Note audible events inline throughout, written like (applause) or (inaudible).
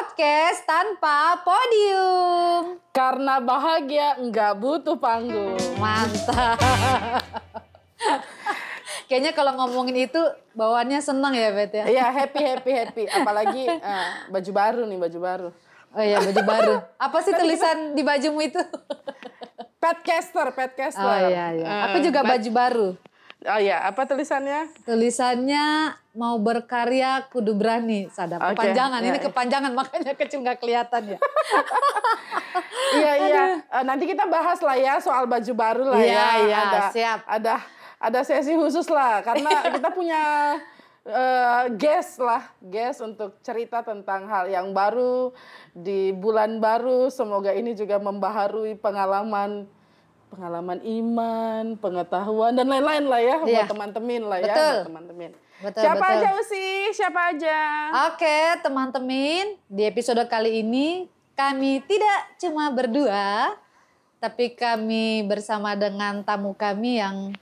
podcast tanpa podium. karena bahagia nggak butuh panggung. Mantap. (laughs) Kayaknya kalau ngomongin itu bawaannya senang ya Bet ya. Iya happy happy happy. Apalagi (laughs) eh, baju baru nih baju baru. Oh iya baju baru. Apa sih (laughs) tulisan di bajumu itu? Petcaster, petcaster. Oh iya iya. Eh, Aku juga pet- baju baru. Oh iya, apa tulisannya? Tulisannya mau berkarya kudu berani. Sadap Oke, kepanjangan. Ini ya. kepanjangan makanya kecil nggak kelihatan ya. (laughs) Iya iya. Eh, nanti kita bahas lah ya soal baju baru lah Iya, ya. iya, ada, siap. Ada ada sesi khusus lah karena (laughs) kita punya eh, guest lah, guest untuk cerita tentang hal yang baru di bulan baru. Semoga ini juga membaharui pengalaman pengalaman iman, pengetahuan dan lain-lain lah ya Iya. buat teman-teman lah ya, buat teman-teman. Betul, Siapa betul. aja Usi? Siapa aja? Oke teman-teman, di episode kali ini kami tidak cuma berdua, tapi kami bersama dengan tamu kami yang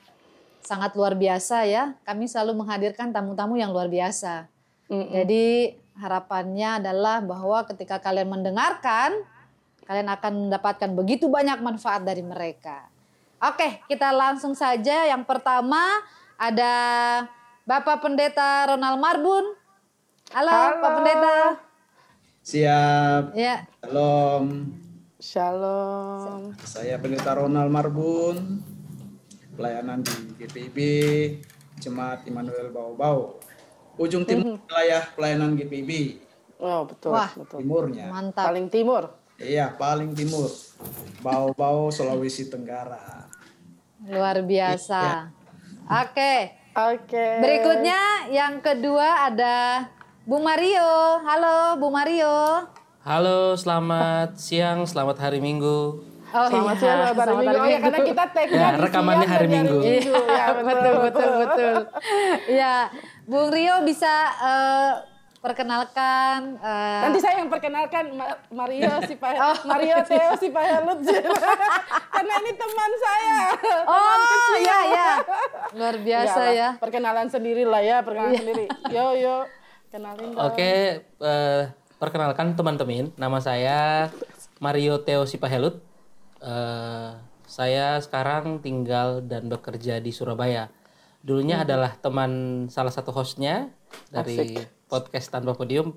sangat luar biasa ya. Kami selalu menghadirkan tamu-tamu yang luar biasa. Mm-mm. Jadi harapannya adalah bahwa ketika kalian mendengarkan, kalian akan mendapatkan begitu banyak manfaat dari mereka. Oke, kita langsung saja. Yang pertama ada Bapak Pendeta Ronald Marbun. Halo, Halo. Pak Pendeta. Siap. Ya, Shalom. Shalom. Saya Pendeta Ronald Marbun. Pelayanan di GPIB Jemaat Immanuel Bau-Bau. Ujung timur wilayah pelayanan GPIB. Oh betul, Wah. betul. Timurnya. mantap. Paling timur. Iya, paling timur. Bau-Bau Sulawesi Tenggara. Luar biasa. Oke, Oke. berikutnya yang kedua ada Bu Mario. Halo, Bu Mario. Halo, selamat siang, selamat hari Minggu. Oh Selamat iya, siang, selamat hari selamat Minggu. Oh ya, karena kita tag-nya Ya, di rekamannya hari dan di Minggu. (laughs) Ya, betul betul betul. Ya, Bung Rio bisa eh, perkenalkan. eh, Nanti saya yang perkenalkan Ma- Mario si Pak (laughs) Oh, Mario Theo si Pak Helut. (laughs) karena ini teman saya. oh iya iya, luar biasa Enggak lah, ya. Perkenalan sendiri lah ya, perkenalan sendiri. Yo yo, kenalin dong. Oke, eh, perkenalkan teman-teman, nama saya Mario Theo Sipahelut. Eh, saya sekarang tinggal dan bekerja di Surabaya. Dulunya adalah teman salah satu hostnya dari podcast tanpa podium,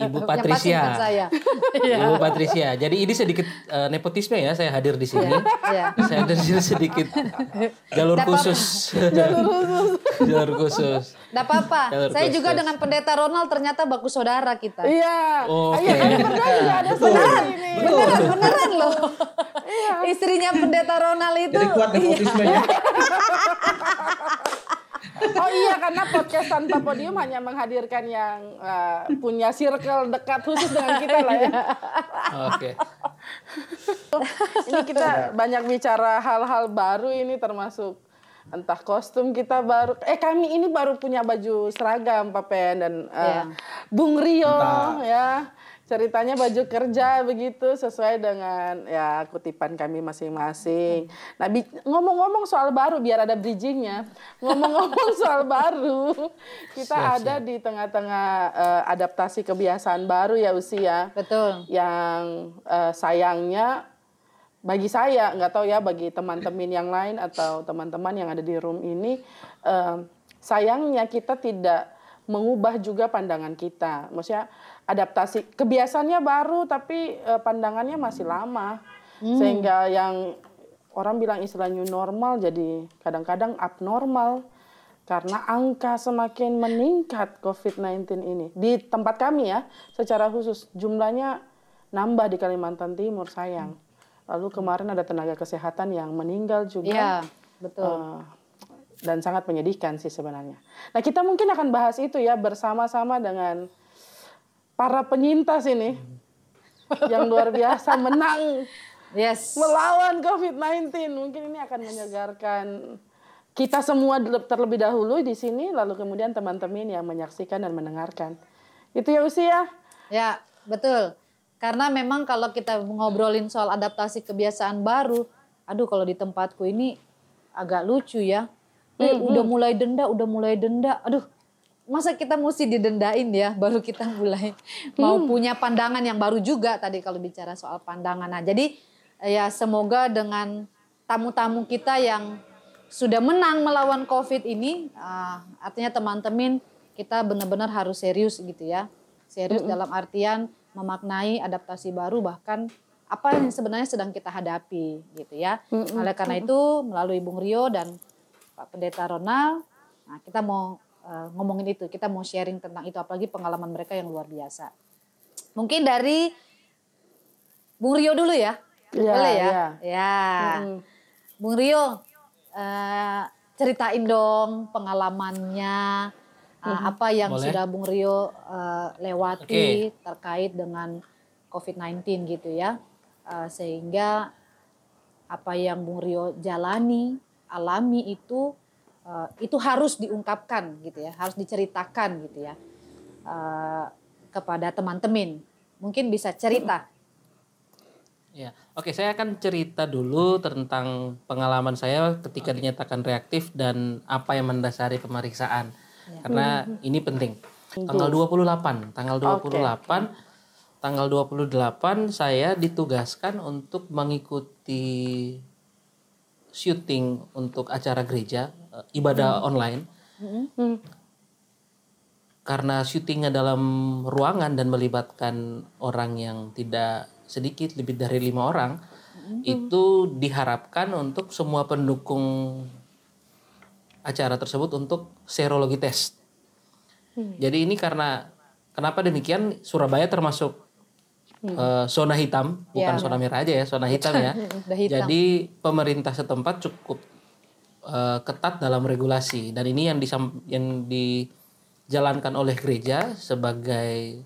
Ibu Patricia. (laughs) Iya. Ibu Patricia. Jadi ini sedikit eh, nepotisme ya, saya hadir di sini. Iya. Saya ada di sini sedikit jalur Nggak apa-apa. (laughs) khusus. jalur khusus. Nggak apa-apa. Jalur Saya khusus. juga dengan pendeta Ronald ternyata bagus saudara kita. Iya. Iya, berdua juga ada saudara ini. Beneran, beneran loh. Istrinya pendeta Ronald itu. Jadi kuat nepotismenya. (laughs) Oh iya, karena podcast tanpa podium hanya menghadirkan yang eh, punya circle dekat khusus dengan kita lah ya. Oke. Ini kita banyak bicara hal-hal baru ini termasuk entah kostum kita baru. Eh kami ini baru punya baju seragam Pak Pen dan eh, Iya. Bung Rio Mantap. ya. Ceritanya baju kerja begitu sesuai dengan ya kutipan kami masing-masing. Nah ngomong-ngomong soal baru biar ada bridgingnya. Ngomong-ngomong (laughs) soal baru, kita Siap, ada di tengah-tengah eh, adaptasi kebiasaan baru ya usia Betul. yang eh, sayangnya bagi saya nggak tahu ya bagi teman-teman yang lain atau teman-teman yang ada di room ini eh, sayangnya kita tidak mengubah juga pandangan kita maksudnya adaptasi kebiasaannya baru tapi eh, pandangannya masih lama sehingga yang orang bilang istilah new normal jadi kadang-kadang abnormal karena angka semakin meningkat COVID-19 ini di tempat kami ya secara khusus jumlahnya nambah di Kalimantan Timur sayang. Lalu kemarin ada tenaga kesehatan yang meninggal juga. Iya, betul. Eh, dan sangat menyedihkan sih sebenarnya. Nah kita mungkin akan bahas itu ya bersama-sama dengan para penyintas ini yang luar biasa menang Yes. melawan COVID-19. Mungkin ini akan menyegarkan kita semua terlebih dahulu di sini, lalu kemudian teman-teman yang menyaksikan dan mendengarkan. Itu ya usia. Ya, betul. Karena memang kalau kita ngobrolin soal adaptasi kebiasaan baru, aduh kalau di tempatku ini agak lucu ya. Eh, udah mulai denda, udah mulai denda. Aduh, masa kita mesti didendain ya baru kita mulai mau punya pandangan yang baru juga tadi kalau bicara soal pandangan. Nah, jadi ya semoga dengan tamu-tamu kita yang sudah menang melawan Covid ini ah, artinya teman-teman kita benar-benar harus serius gitu ya. Serius dalam artian memaknai adaptasi baru bahkan apa yang sebenarnya sedang kita hadapi gitu ya. Oleh karena itu melalui Bung Rio dan Pak Pendeta Ronald, nah kita mau eh, ngomongin itu, kita mau sharing tentang itu apalagi pengalaman mereka yang luar biasa. Mungkin dari Bung Rio dulu ya. Iya, Boleh ya? iya. Ya. Bung Rio, eh, ceritain dong pengalamannya eh, apa yang Boleh. sudah Bung Rio eh, lewati terkait dengan COVID-19 gitu ya. Eh, sehingga apa yang Bung Rio jalani, alami itu eh, itu harus diungkapkan gitu ya, harus diceritakan gitu ya eh, kepada teman-teman. Mungkin bisa cerita. Ya, oke saya akan cerita dulu tentang pengalaman saya ketika dinyatakan reaktif dan apa yang mendasari pemeriksaan. Karena (laughs) ini penting. Tanggal 28, tanggal 28 tanggal 28 saya ditugaskan untuk mengikuti syuting untuk acara gereja eh, ibadah online. Karena syutingnya dalam ruangan dan melibatkan orang yang tidak sedikit lebih dari lima orang, itu diharapkan untuk semua pendukung acara tersebut untuk serologi tes. Jadi ini karena kenapa demikian Surabaya termasuk eh, zona hitam, bukan Ya. zona merah aja ya, zona hitam ya. (laughs) Hitam. Jadi pemerintah setempat cukup eh, ketat dalam regulasi dan ini yang disam, yang dijalankan oleh gereja sebagai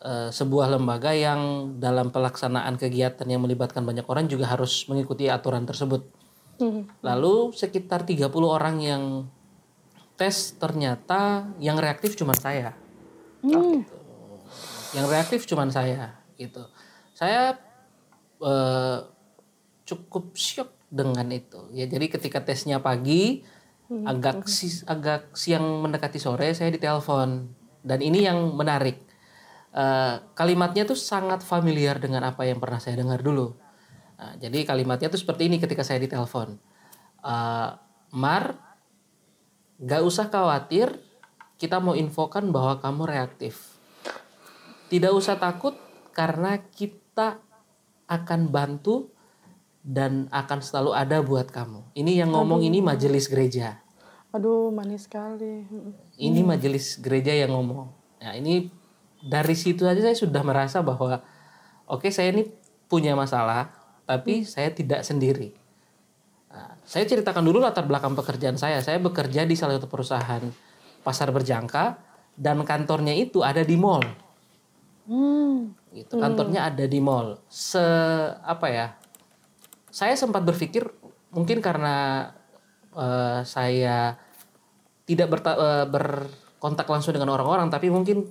eh, sebuah lembaga yang dalam pelaksanaan kegiatan yang melibatkan banyak orang juga harus mengikuti aturan tersebut. Lalu sekitar 30 orang yang tes ternyata yang reaktif cuma saya. Gitu. Yang reaktif cuma saya gitu. Saya eh, cukup syok dengan itu. Ya jadi ketika tesnya pagi agak si- agak siang mendekati sore saya ditelepon dan ini yang menarik. Eh, kalimatnya tuh sangat familiar dengan apa yang pernah saya dengar dulu. Nah, jadi kalimatnya tuh seperti ini ketika saya ditelepon. Eh, Mar, gak usah khawatir, kita mau infokan bahwa kamu reaktif. Tidak usah takut karena kita akan bantu dan akan selalu ada buat kamu. Ini yang ngomong ini majelis gereja. Aduh, manis sekali. Ini majelis gereja yang ngomong. Nah, ini dari situ aja saya sudah merasa bahwa oke saya ini punya masalah, tapi saya tidak sendiri. Nah, saya ceritakan dulu latar belakang pekerjaan saya. Saya bekerja di salah satu perusahaan pasar berjangka dan kantornya itu ada di mall. Gitu. Kantornya ada di mall. Se apa ya? Saya sempat berpikir mungkin karena eh, saya tidak berta- eh, berkontak langsung dengan orang-orang tapi mungkin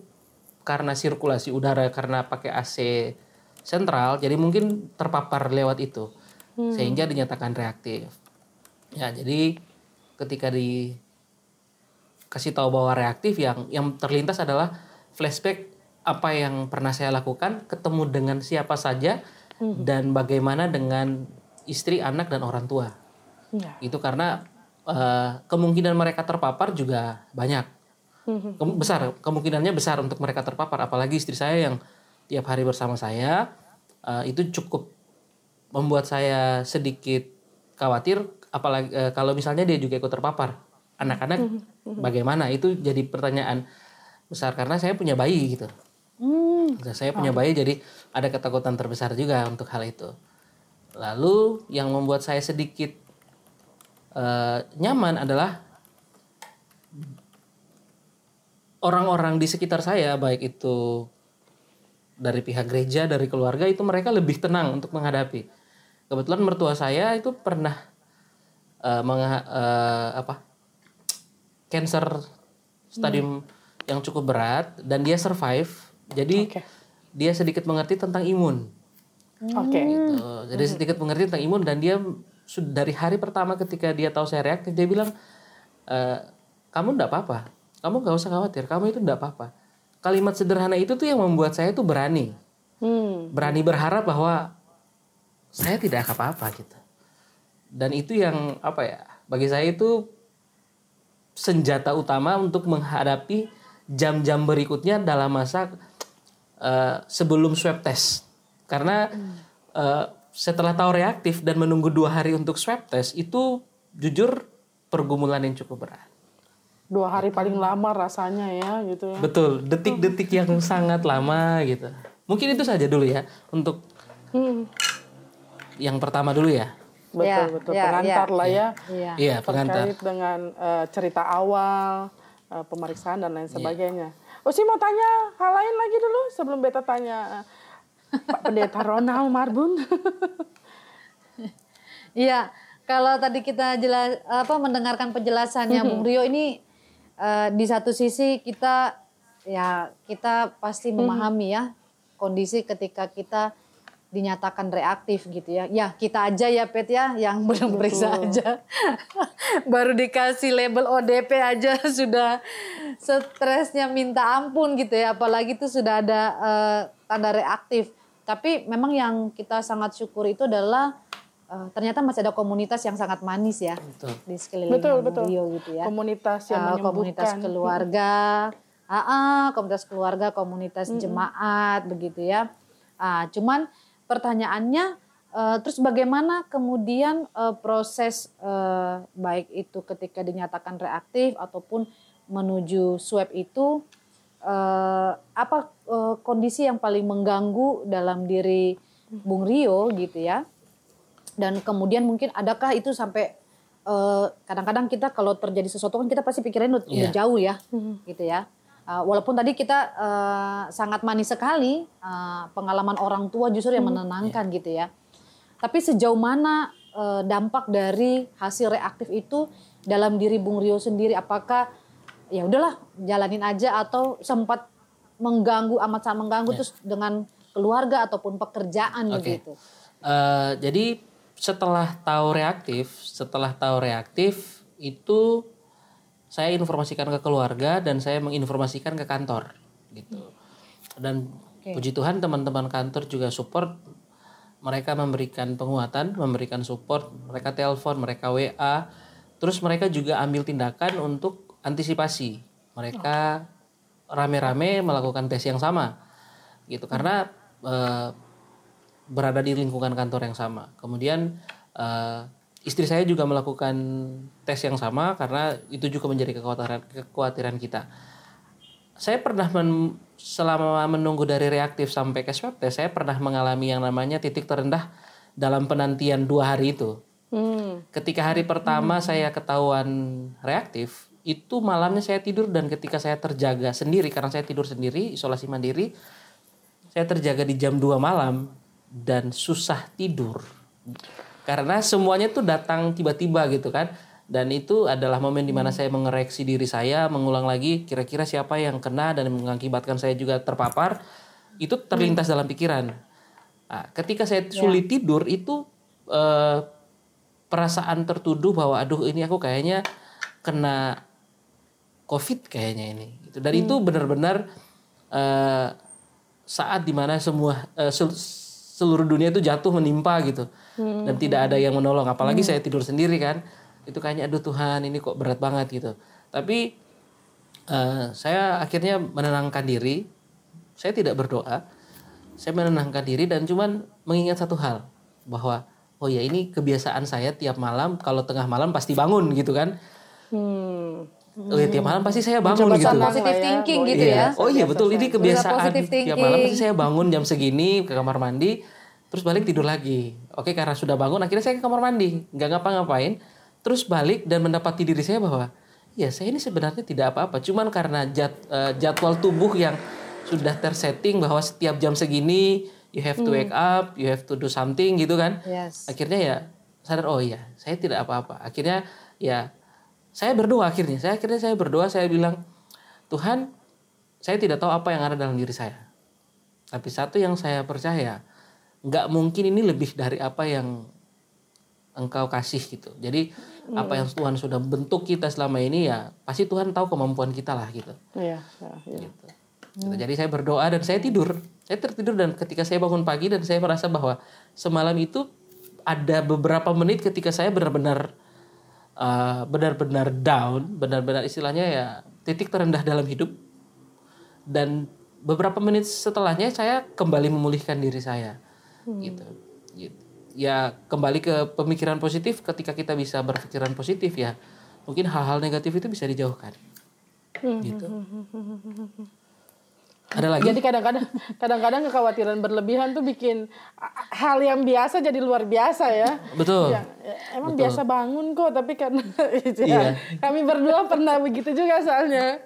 karena sirkulasi udara karena pakai AC sentral jadi mungkin terpapar lewat itu. Sehingga dinyatakan reaktif. Ya jadi ketika di kasih tahu bahwa reaktif yang yang terlintas adalah flashback apa yang pernah saya lakukan ketemu dengan siapa saja dan bagaimana dengan istri anak dan orang tua. Ya. itu karena eh, kemungkinan mereka terpapar juga banyak. Kem- besar kemungkinannya besar untuk mereka terpapar. Apalagi istri saya yang tiap hari bersama saya eh, itu cukup membuat saya sedikit khawatir. Apalagi eh, kalau misalnya dia juga ikut terpapar anak-anak bagaimana? Itu jadi pertanyaan besar karena saya punya bayi gitu. Saya punya bayi jadi ada ketakutan terbesar juga untuk hal itu lalu yang membuat saya sedikit eh, nyaman adalah orang-orang di sekitar saya baik itu dari pihak gereja dari keluarga itu mereka lebih tenang untuk menghadapi. Kebetulan mertua saya itu pernah eh, mengha- eh, apa cancer stadium yang cukup berat dan dia survive. Jadi Oke. dia sedikit mengerti tentang imun Oke. gitu. Jadi sedikit mengerti tentang imun dan dia dari hari pertama ketika dia tahu saya reaktif dia bilang e, kamu enggak apa-apa. kamu gak usah khawatir kamu itu tidak apa-apa kalimat sederhana itu tuh yang membuat saya tuh berani Hmm. berani berharap bahwa saya tidak apa-apa gitu dan itu yang apa ya bagi saya itu senjata utama untuk menghadapi jam-jam berikutnya dalam masa eh, sebelum swab test karena eh, setelah tahu reaktif dan menunggu dua hari untuk swab test itu jujur pergumulan yang cukup berat Dua hari paling lama rasanya ya gitu ya. betul detik-detik yang sangat lama gitu mungkin itu saja dulu ya untuk Hmm. yang pertama dulu ya Betul Ya, betul ya, pengantar ya. lah ya. Iya. iya pengantar terkait dengan eh, cerita awal, eh, pemeriksaan dan Iya. lain sebagainya. Usi mau tanya hal lain lagi dulu sebelum beta tanya Pak Pendeta Ronald Marbun. Iya, kalau tadi kita jelas apa mendengarkan penjelasannya Bung Rio ini eh, di satu sisi kita ya kita pasti memahami ya kondisi ketika kita dinyatakan reaktif gitu ya. Ya, kita aja ya Pet ya yang (laughs) belum periksa aja. Baru dikasih label ODP aja (laughs) sudah stresnya minta ampun gitu ya. Apalagi itu sudah ada eh, tanda reaktif. Tapi memang yang kita sangat syukur itu adalah eh, ternyata masih ada komunitas yang sangat manis ya Betul. di sekeliling Betul, betul. Rio gitu ya. Komunitas yang menyembuhkan. komunitas keluarga, ah, ah, komunitas keluarga, komunitas jemaat begitu ya. Ah, cuman pertanyaannya, eh, terus bagaimana kemudian eh, proses eh, baik itu ketika dinyatakan reaktif ataupun menuju swab itu eh, apa eh, kondisi yang paling mengganggu dalam diri Bung Rio gitu ya? dan kemudian mungkin adakah itu sampai eh, kadang-kadang kita kalau terjadi sesuatu kan kita pasti pikirannya udah, Iya. jauh ya gitu ya. Eh, walaupun tadi kita eh, sangat manis sekali eh, pengalaman orang tua justru yang menenangkan gitu ya. Tapi sejauh mana eh, dampak dari hasil reaktif itu dalam diri Bung Rio sendiri? Apakah ya udahlah jalanin aja atau sempat mengganggu amat sangat mengganggu terus dengan keluarga ataupun pekerjaan Oke. begitu Eh, jadi setelah tahu reaktif, setelah tahu reaktif itu saya informasikan ke keluarga dan saya menginformasikan ke kantor gitu. Dan Oke. puji Tuhan teman-teman kantor juga support. Mereka memberikan penguatan, memberikan support, mereka telepon, mereka WA. Terus mereka juga ambil tindakan untuk antisipasi. Mereka rame-rame melakukan tes yang sama. Gitu karena eh, berada di lingkungan kantor yang sama. Kemudian eh, istri saya juga melakukan tes yang sama karena itu juga menjadi kekhawatiran kekhawatiran kita. Saya pernah men- selama menunggu dari reaktif sampai ke swab test, saya pernah mengalami yang namanya titik terendah dalam penantian dua hari itu. Hmm. Ketika hari pertama saya ketahuan reaktif, itu malamnya saya tidur dan ketika saya terjaga sendiri karena saya tidur sendiri, isolasi mandiri, saya terjaga di jam 2 malam dan susah tidur. Karena semuanya tuh datang tiba-tiba gitu kan. Dan itu adalah momen di mana saya mengoreksi diri saya, mengulang lagi kira-kira siapa yang kena dan mengakibatkan saya juga terpapar. Itu terlintas dalam pikiran. Nah, ketika saya sulit tidur itu eh, perasaan tertuduh bahwa aduh ini aku kayaknya kena covid kayaknya ini. Gitu. dan itu benar-benar eh, saat di mana semua sel- seluruh dunia itu jatuh menimpa gitu. Dan tidak ada yang menolong. Apalagi saya tidur sendiri kan. Itu kayaknya aduh Tuhan ini kok berat banget gitu. Tapi eh, saya akhirnya menenangkan diri. Saya tidak berdoa. Saya menenangkan diri dan cuman mengingat satu hal. Bahwa oh ya ini kebiasaan saya tiap malam. Kalau tengah malam pasti bangun gitu kan. Hmm. Oh ya tiap malam pasti saya bangun Mencoba gitu ya, thinking mau gitu iya. ya. Oh iya betul ini kebiasaan positive tiap malam pasti saya bangun jam segini ke kamar mandi terus balik tidur lagi. Oke karena sudah bangun akhirnya saya ke kamar mandi nggak ngapa-ngapain terus balik dan mendapati diri saya bahwa ya saya ini sebenarnya tidak apa-apa cuman karena jad, eh, jadwal tubuh yang sudah tersetting bahwa setiap jam segini you have to wake up, you have to do something gitu kan. Yes. Akhirnya ya sadar oh iya saya tidak apa-apa. Akhirnya ya saya berdoa akhirnya. Saya akhirnya saya berdoa saya bilang Tuhan saya tidak tahu apa yang ada dalam diri saya. Tapi satu yang saya percaya nggak mungkin ini lebih dari apa yang engkau kasih gitu. Jadi apa yang Tuhan sudah bentuk kita selama ini ya pasti Tuhan tahu kemampuan kita lah gitu. Iya, iya, iya. gitu. Gitu. Jadi saya berdoa dan saya tidur. Saya tertidur dan ketika saya bangun pagi dan saya merasa bahwa semalam itu ada beberapa menit ketika saya benar-benar uh, benar-benar down, benar-benar istilahnya ya titik terendah dalam hidup. Dan beberapa menit setelahnya saya kembali memulihkan diri saya. Gitu. Gitu. Ya kembali ke pemikiran positif ketika kita bisa berpikiran positif ya. Mungkin hal-hal negatif itu bisa dijauhkan. Gitu. (laughs) Ada lagi? Jadi kadang-kadang kadang-kadang kekhawatiran berlebihan tuh bikin hal yang biasa jadi luar biasa ya. Betul. Ya, ya, emang biasa bangun kok, tapi karena (laughs) itu Iya. ya, kami berdua pernah begitu juga soalnya.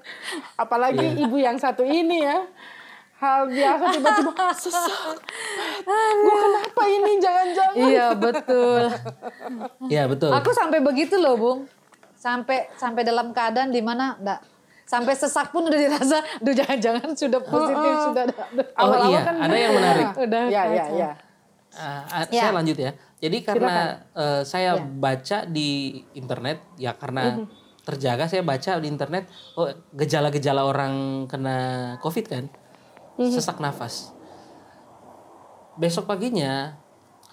Apalagi Iya. ibu yang satu ini ya. Hal biasa tiba-tiba (laughs) sesak. Gue kenapa ini jangan-jangan. Iya betul. Iya betul. Aku sampai begitu loh, Bung. Sampai sampai dalam keadaan di mana enggak sampai sesak pun udah dirasa, duh jangan-jangan sudah positif, sudah ada. Oh Awal-awal iya, kan ada yang menarik. (laughs) Udah Ya, ya, ya. Ah, Ya. Saya lanjut ya. Jadi karena eh, saya baca di internet, ya karena terjaga saya baca di internet, oh gejala-gejala orang kena COVID kan, sesak nafas. Besok paginya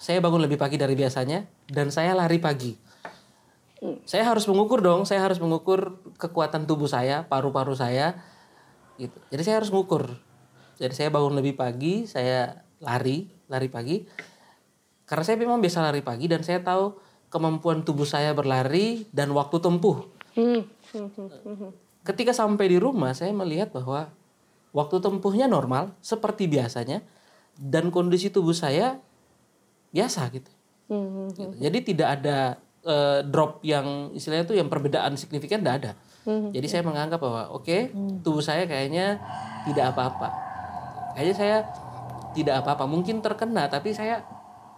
saya bangun lebih pagi dari biasanya dan saya lari pagi. Saya harus mengukur dong, saya harus mengukur kekuatan tubuh saya, paru-paru saya, gitu. Jadi saya harus mengukur. Jadi saya bangun lebih pagi, saya lari, lari pagi. Karena saya memang biasa lari pagi dan saya tahu kemampuan tubuh saya berlari dan waktu tempuh. Hmm. Ketika sampai di rumah saya melihat bahwa waktu tempuhnya normal seperti biasanya dan kondisi tubuh saya biasa gitu. Hmm. Gitu. Jadi tidak ada eh, drop yang istilahnya itu yang perbedaan signifikan tidak ada. Jadi saya menganggap bahwa oke tubuh saya kayaknya tidak apa-apa. Kayaknya saya tidak apa-apa. Mungkin terkena tapi saya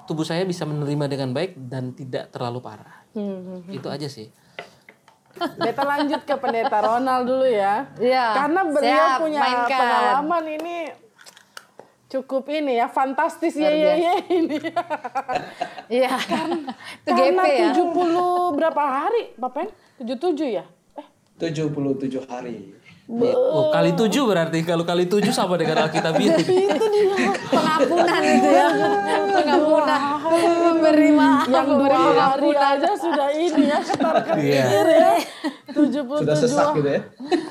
tubuh saya bisa menerima dengan baik dan tidak terlalu parah. Hmm. Itu aja sih. Beta lanjut ke pendeta Ronald dulu ya. Iya, Karena beliau siap, punya mainkan. pengalaman ini cukup ini ya fantastis ya ya ya ini. (laughs) Iya. Itu (laughs) GP Karena ya. 70 berapa hari, Bapak? 77 ya? Eh, 77 hari. Oh, kali tujuh berarti kalau kali tujuh sama dengan Alkitab itu. itu dia. Pengampunan itu ya. Pengampunan. Memberi maaf. Yang dua hari aja sudah ini ya setarkan Iya. diri ya. 77 Sudah sesak gitu ya.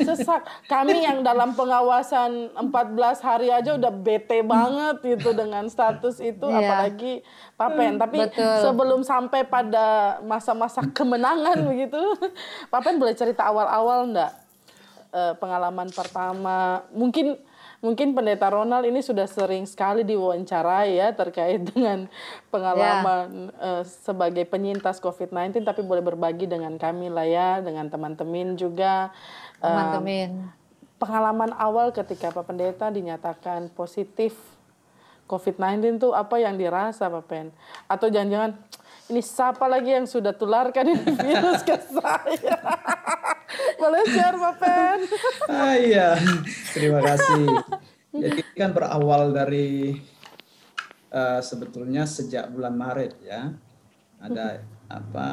sesak. Kami yang dalam pengawasan 14 hari aja udah bete banget gitu dengan status itu Iya. apalagi Papen. Tapi betul. sebelum sampai pada masa-masa kemenangan begitu, Papen boleh cerita awal-awal enggak? Eh, pengalaman pertama, mungkin mungkin pendeta Ronald ini sudah sering sekali diwawancarai ya terkait (laughs) dengan pengalaman eh, sebagai penyintas COVID-19 tapi boleh berbagi dengan kami lah ya dengan teman-teman juga Teman-teman. pengalaman awal ketika Pak Pendeta dinyatakan positif COVID-19 tuh apa yang dirasa Pak Pen? Atau jangan-jangan ini siapa lagi yang sudah tularkan ini (laughs) virus ke saya? (laughs) Boleh share Pak Pen? Ah iya, terima kasih. Jadi kan berawal dari eh, sebetulnya sejak bulan Maret ya. Ada apa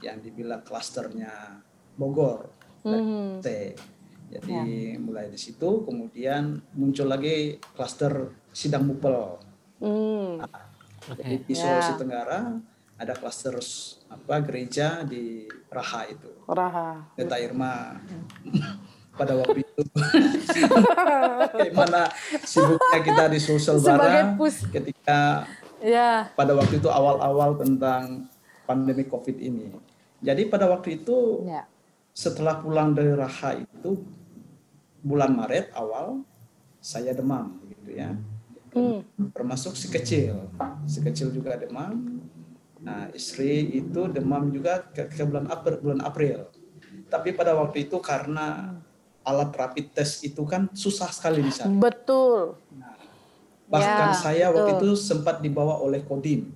yang dibilang klasternya Bogor. dan T. Jadi mulai di situ kemudian muncul lagi klaster Sidang Mupel. Hmm. Jadi di Sulawesi Tenggara ada klaster apa gereja di Raha itu. Raha. Teta Irma (laughs) pada waktu itu bagaimana sibuknya kita di sosial Sebagai bara pus. ketika Ya. pada waktu itu awal-awal tentang pandemi COVID ini. Jadi pada waktu itu Ya. setelah pulang dari Raha itu bulan Maret awal saya demam gitu ya. Hmm. Termasuk si kecil. Si kecil juga demam. Nah, istri itu demam juga ke, ke bulan April, bulan April. Tapi pada waktu itu karena alat rapid test itu kan susah sekali di sana. Betul. Bahkan Ya, saya waktu betul. itu sempat dibawa oleh Kodim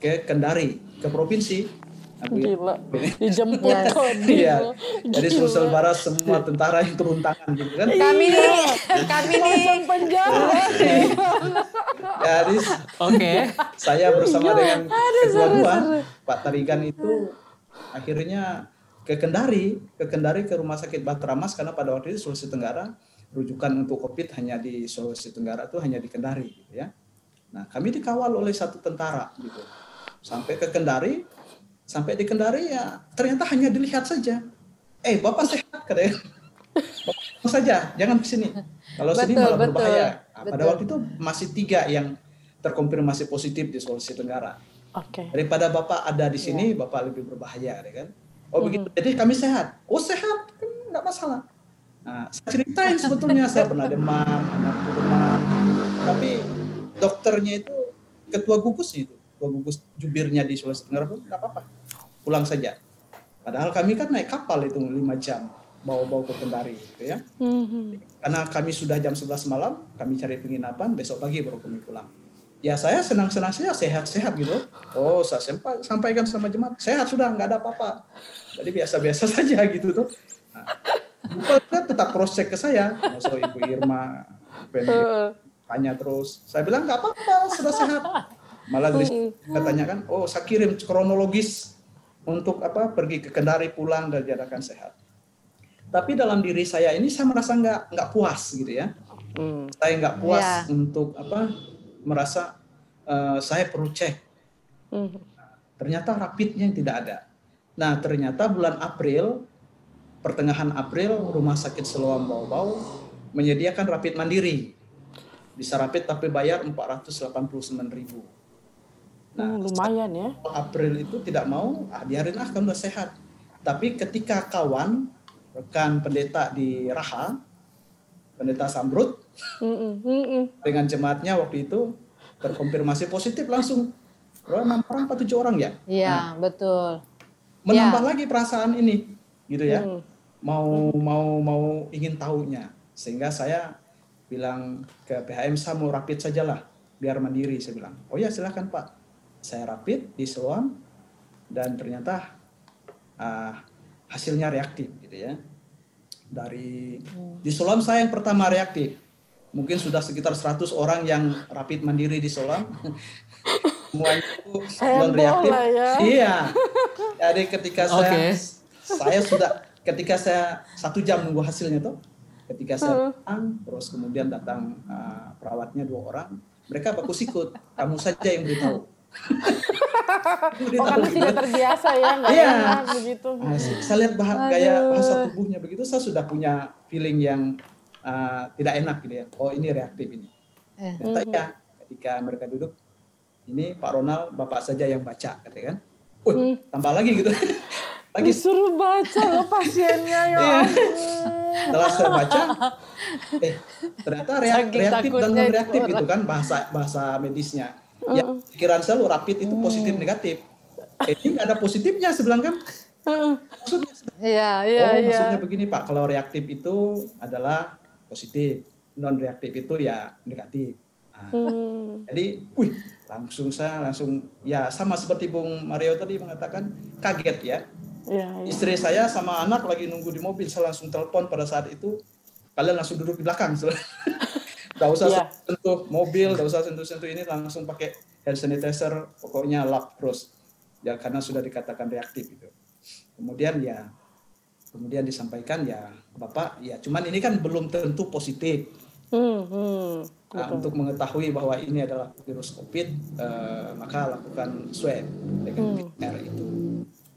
ke Kendari, ke provinsi. Aku ya. Gila. (laughs) Dijemput kok Iya. Jadi Sulsel Barat semua tentara yang turun tangan gitu kan. Kami nih, kami nih. Penjara. Jadi Oke. saya bersama dengan ketua dua Pak Tarigan itu akhirnya ke Kendari, ke Kendari ke Rumah Sakit Batramas karena pada waktu itu Sulawesi Tenggara rujukan untuk COVID hanya di Sulawesi Tenggara itu hanya di Kendari gitu ya. Nah, kami dikawal oleh satu tentara gitu. Sampai ke Kendari, sampai di Kendari ya ternyata hanya dilihat saja. Eh, Bapak sehat katanya. Bapak saja, jangan ke sini. Kalau sini malah betul, berbahaya. Nah, pada betul. waktu itu masih tiga yang terkonfirmasi positif di Sulawesi Tenggara. Oke. Daripada Bapak ada di sini, Bapak lebih berbahaya, ya kan? Oh begitu. Jadi kami sehat. Oh sehat, kan nggak masalah. Nah, saya ceritain sebetulnya saya pernah demam, anakku demam. Tapi dokternya itu ketua gugus itu, ketua gugus jubirnya di Sulawesi Tenggara pun nggak apa-apa, pulang saja. Padahal kami kan naik kapal itu lima jam, bawa-bawa ke Kendari, gitu ya. Mhm. Karena kami sudah jam 11 malam, kami cari penginapan, besok pagi baru kami pulang. Ya saya senang-senang saja, sehat-sehat gitu. Oh, saya sempa- sampaikan sama jemaat, sehat sudah, nggak ada apa-apa. Jadi biasa-biasa (laughs) saja gitu tuh. Nah, Bupati tetap cross check ke saya, masuk Ibu Irma, pengen (laughs) tanya terus. Saya bilang nggak apa-apa, sudah sehat. Malah situ saya tanyakan, oh saya kirim kronologis untuk apa pergi ke Kendari pulang dan diadakan sehat. Tapi dalam diri saya ini saya merasa nggak nggak puas gitu ya. Hmm. Saya nggak puas Ya. untuk apa merasa eh, saya perlu cek. Mhm. Ternyata rapidnya yang tidak ada. Nah ternyata bulan April pertengahan April Rumah Sakit Seloam Bau-Bau menyediakan rapid mandiri. Bisa rapid tapi bayar 489.000 ribu. Hmm, lumayan ya. April itu tidak mau, ah, biarin ah kamu udah sehat. Tapi ketika kawan, rekan pendeta di Raha, pendeta Sambrut, Mhm, mhm. dengan jemaatnya waktu itu terkonfirmasi positif langsung. Berapa enam orang apa tujuh orang ya? Iya, betul. Menambah lagi perasaan ini, gitu ya. Hmm. Mau mau mau ingin tahunya, sehingga saya bilang ke PHM saya mau rapid sajalah, biar mandiri. Saya bilang, oh ya silahkan Pak, saya rapid di Seloam dan ternyata ah, hasilnya reaktif, gitu ya. Dari di Seloam saya yang pertama reaktif, mungkin sudah sekitar 100 orang yang rapid mandiri di Seloam. (laughs) Semuanya itu non reaktif. ya. Iya. Jadi ketika saya Oke. saya sudah ketika saya satu jam nunggu hasilnya tuh, ketika saya datang, terus kemudian datang uh, perawatnya dua orang, mereka bagus ikut, kamu saja yang beritahu. Oh karena tidak terbiasa ya, nggak Iya. enak begitu. Nah, saya lihat bah gaya bahasa tubuhnya begitu, saya sudah punya feeling yang uh, tidak enak gitu ya. Oh ini reaktif ini. Eh. Ternyata ya, ketika mereka duduk, ini Pak Ronald, Bapak saja yang baca, katanya kan. Wih, tambah lagi gitu. (laughs) lagi Disuruh baca loh pasiennya ya. Iya. setelah saya baca eh ternyata reak- reaktif dan non itu reaktif orang. itu kan bahasa bahasa medisnya ya pikiran saya lu rapid itu positif negatif. Eh, ini nggak ada positifnya sebelah kan. Maksudnya Iya, iya, oh iya. maksudnya begini pak kalau reaktif itu adalah positif non reaktif itu ya negatif. Nah, Hmm. jadi wih langsung saya langsung ya sama seperti Bung Mario tadi mengatakan kaget ya. Iya, iya. istri saya sama anak lagi nunggu di mobil saya langsung telepon pada saat itu kalian langsung duduk di belakang (laughs) Gak usah Iya. sentuh mobil gak usah sentuh-sentuh ini langsung pakai hand sanitizer pokoknya lap terus ya karena sudah dikatakan reaktif gitu kemudian ya kemudian disampaikan ya bapak ya cuman ini kan belum tentu positif Hmm, hmm. Nah, untuk mengetahui bahwa ini adalah virus COVID, eh, maka lakukan swab dengan PCR itu.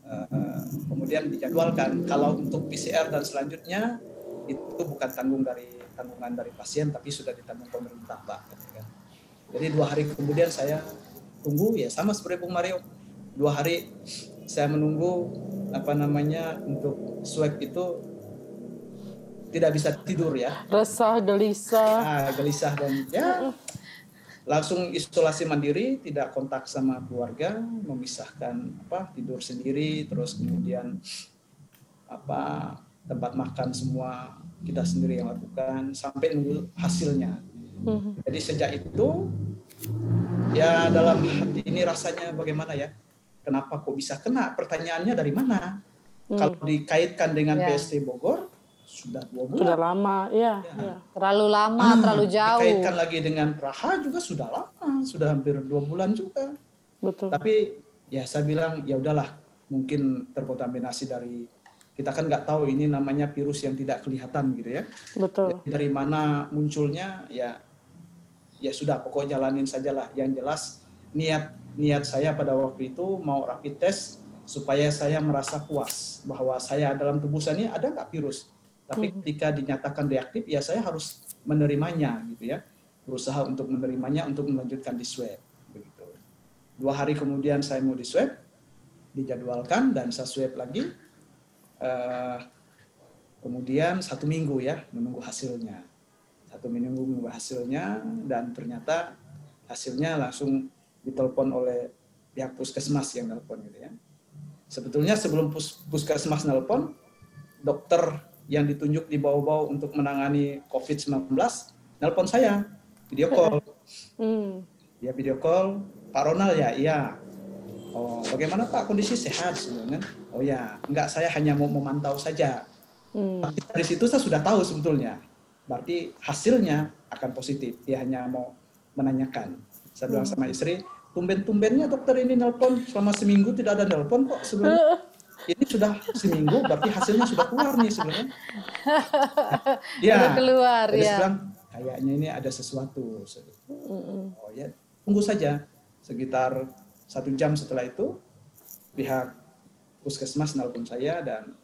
Eh, kemudian dijadwalkan kalau untuk PCR dan selanjutnya itu bukan tanggung dari tanggungan dari pasien, tapi sudah ditanggung pemerintah, Pak. gitu kan. Jadi dua hari kemudian saya tunggu ya sama seperti Bung Mario, dua hari saya menunggu apa namanya untuk swab itu tidak bisa tidur ya Resah, gelisah. ah, gelisah dan ya langsung isolasi mandiri tidak kontak sama keluarga memisahkan apa tidur sendiri terus kemudian apa tempat makan semua kita sendiri yang lakukan sampai nunggu hasilnya jadi sejak itu ya dalam hati ini rasanya bagaimana ya kenapa kok bisa kena? Pertanyaannya dari mana? Kalau dikaitkan dengan Ya. PST Bogor sudah dua bulan. Sudah lama, iya. Ya. iya. Terlalu lama, Ah, terlalu jauh. Dikaitkan lagi dengan Praha juga sudah lama, sudah hampir dua bulan juga. Betul. Tapi ya saya bilang ya udahlah, mungkin terkontaminasi dari kita kan nggak tahu ini namanya virus yang tidak kelihatan gitu ya. Betul. Jadi dari mana munculnya ya ya sudah pokok jalanin sajalah. Yang jelas niat niat saya pada waktu itu mau rapid test supaya saya merasa puas bahwa saya dalam tubuh saya ini ada nggak virus. Tapi ketika dinyatakan reaktif ya saya harus menerimanya gitu ya. Berusaha untuk menerimanya untuk melanjutkan di swab begitu. Dua hari kemudian saya mau di swab dijadwalkan dan saya swab lagi. Eh, kemudian satu minggu ya menunggu hasilnya. Satu minggu menunggu hasilnya dan ternyata hasilnya langsung ditelepon oleh pihak puskesmas yang nelpon gitu ya. Sebetulnya sebelum pus- puskesmas nelpon dokter yang ditunjuk di bawah-bawah untuk menangani COVID-19 nelpon saya video call. Hmm. dia video call Pak Ronald ya? Iya oh bagaimana Pak? Kondisi sehat sebenarnya? Oh ya enggak saya hanya mau memantau saja. Hmm. tapi dari situ saya sudah tahu sebetulnya. Berarti hasilnya akan positif. Dia hanya mau menanyakan. Saya bilang sama istri tumben-tumbennya dokter ini nelpon. Selama seminggu tidak ada nelpon kok sebelumnya (laughs) ini sudah seminggu berarti hasilnya sudah keluar nih sebenarnya. (laughs) Ya. Sudah keluar, ya. bilang kayaknya ini ada sesuatu. Oh ya tunggu saja. Sekitar satu jam setelah itu pihak puskesmas nelpon saya dan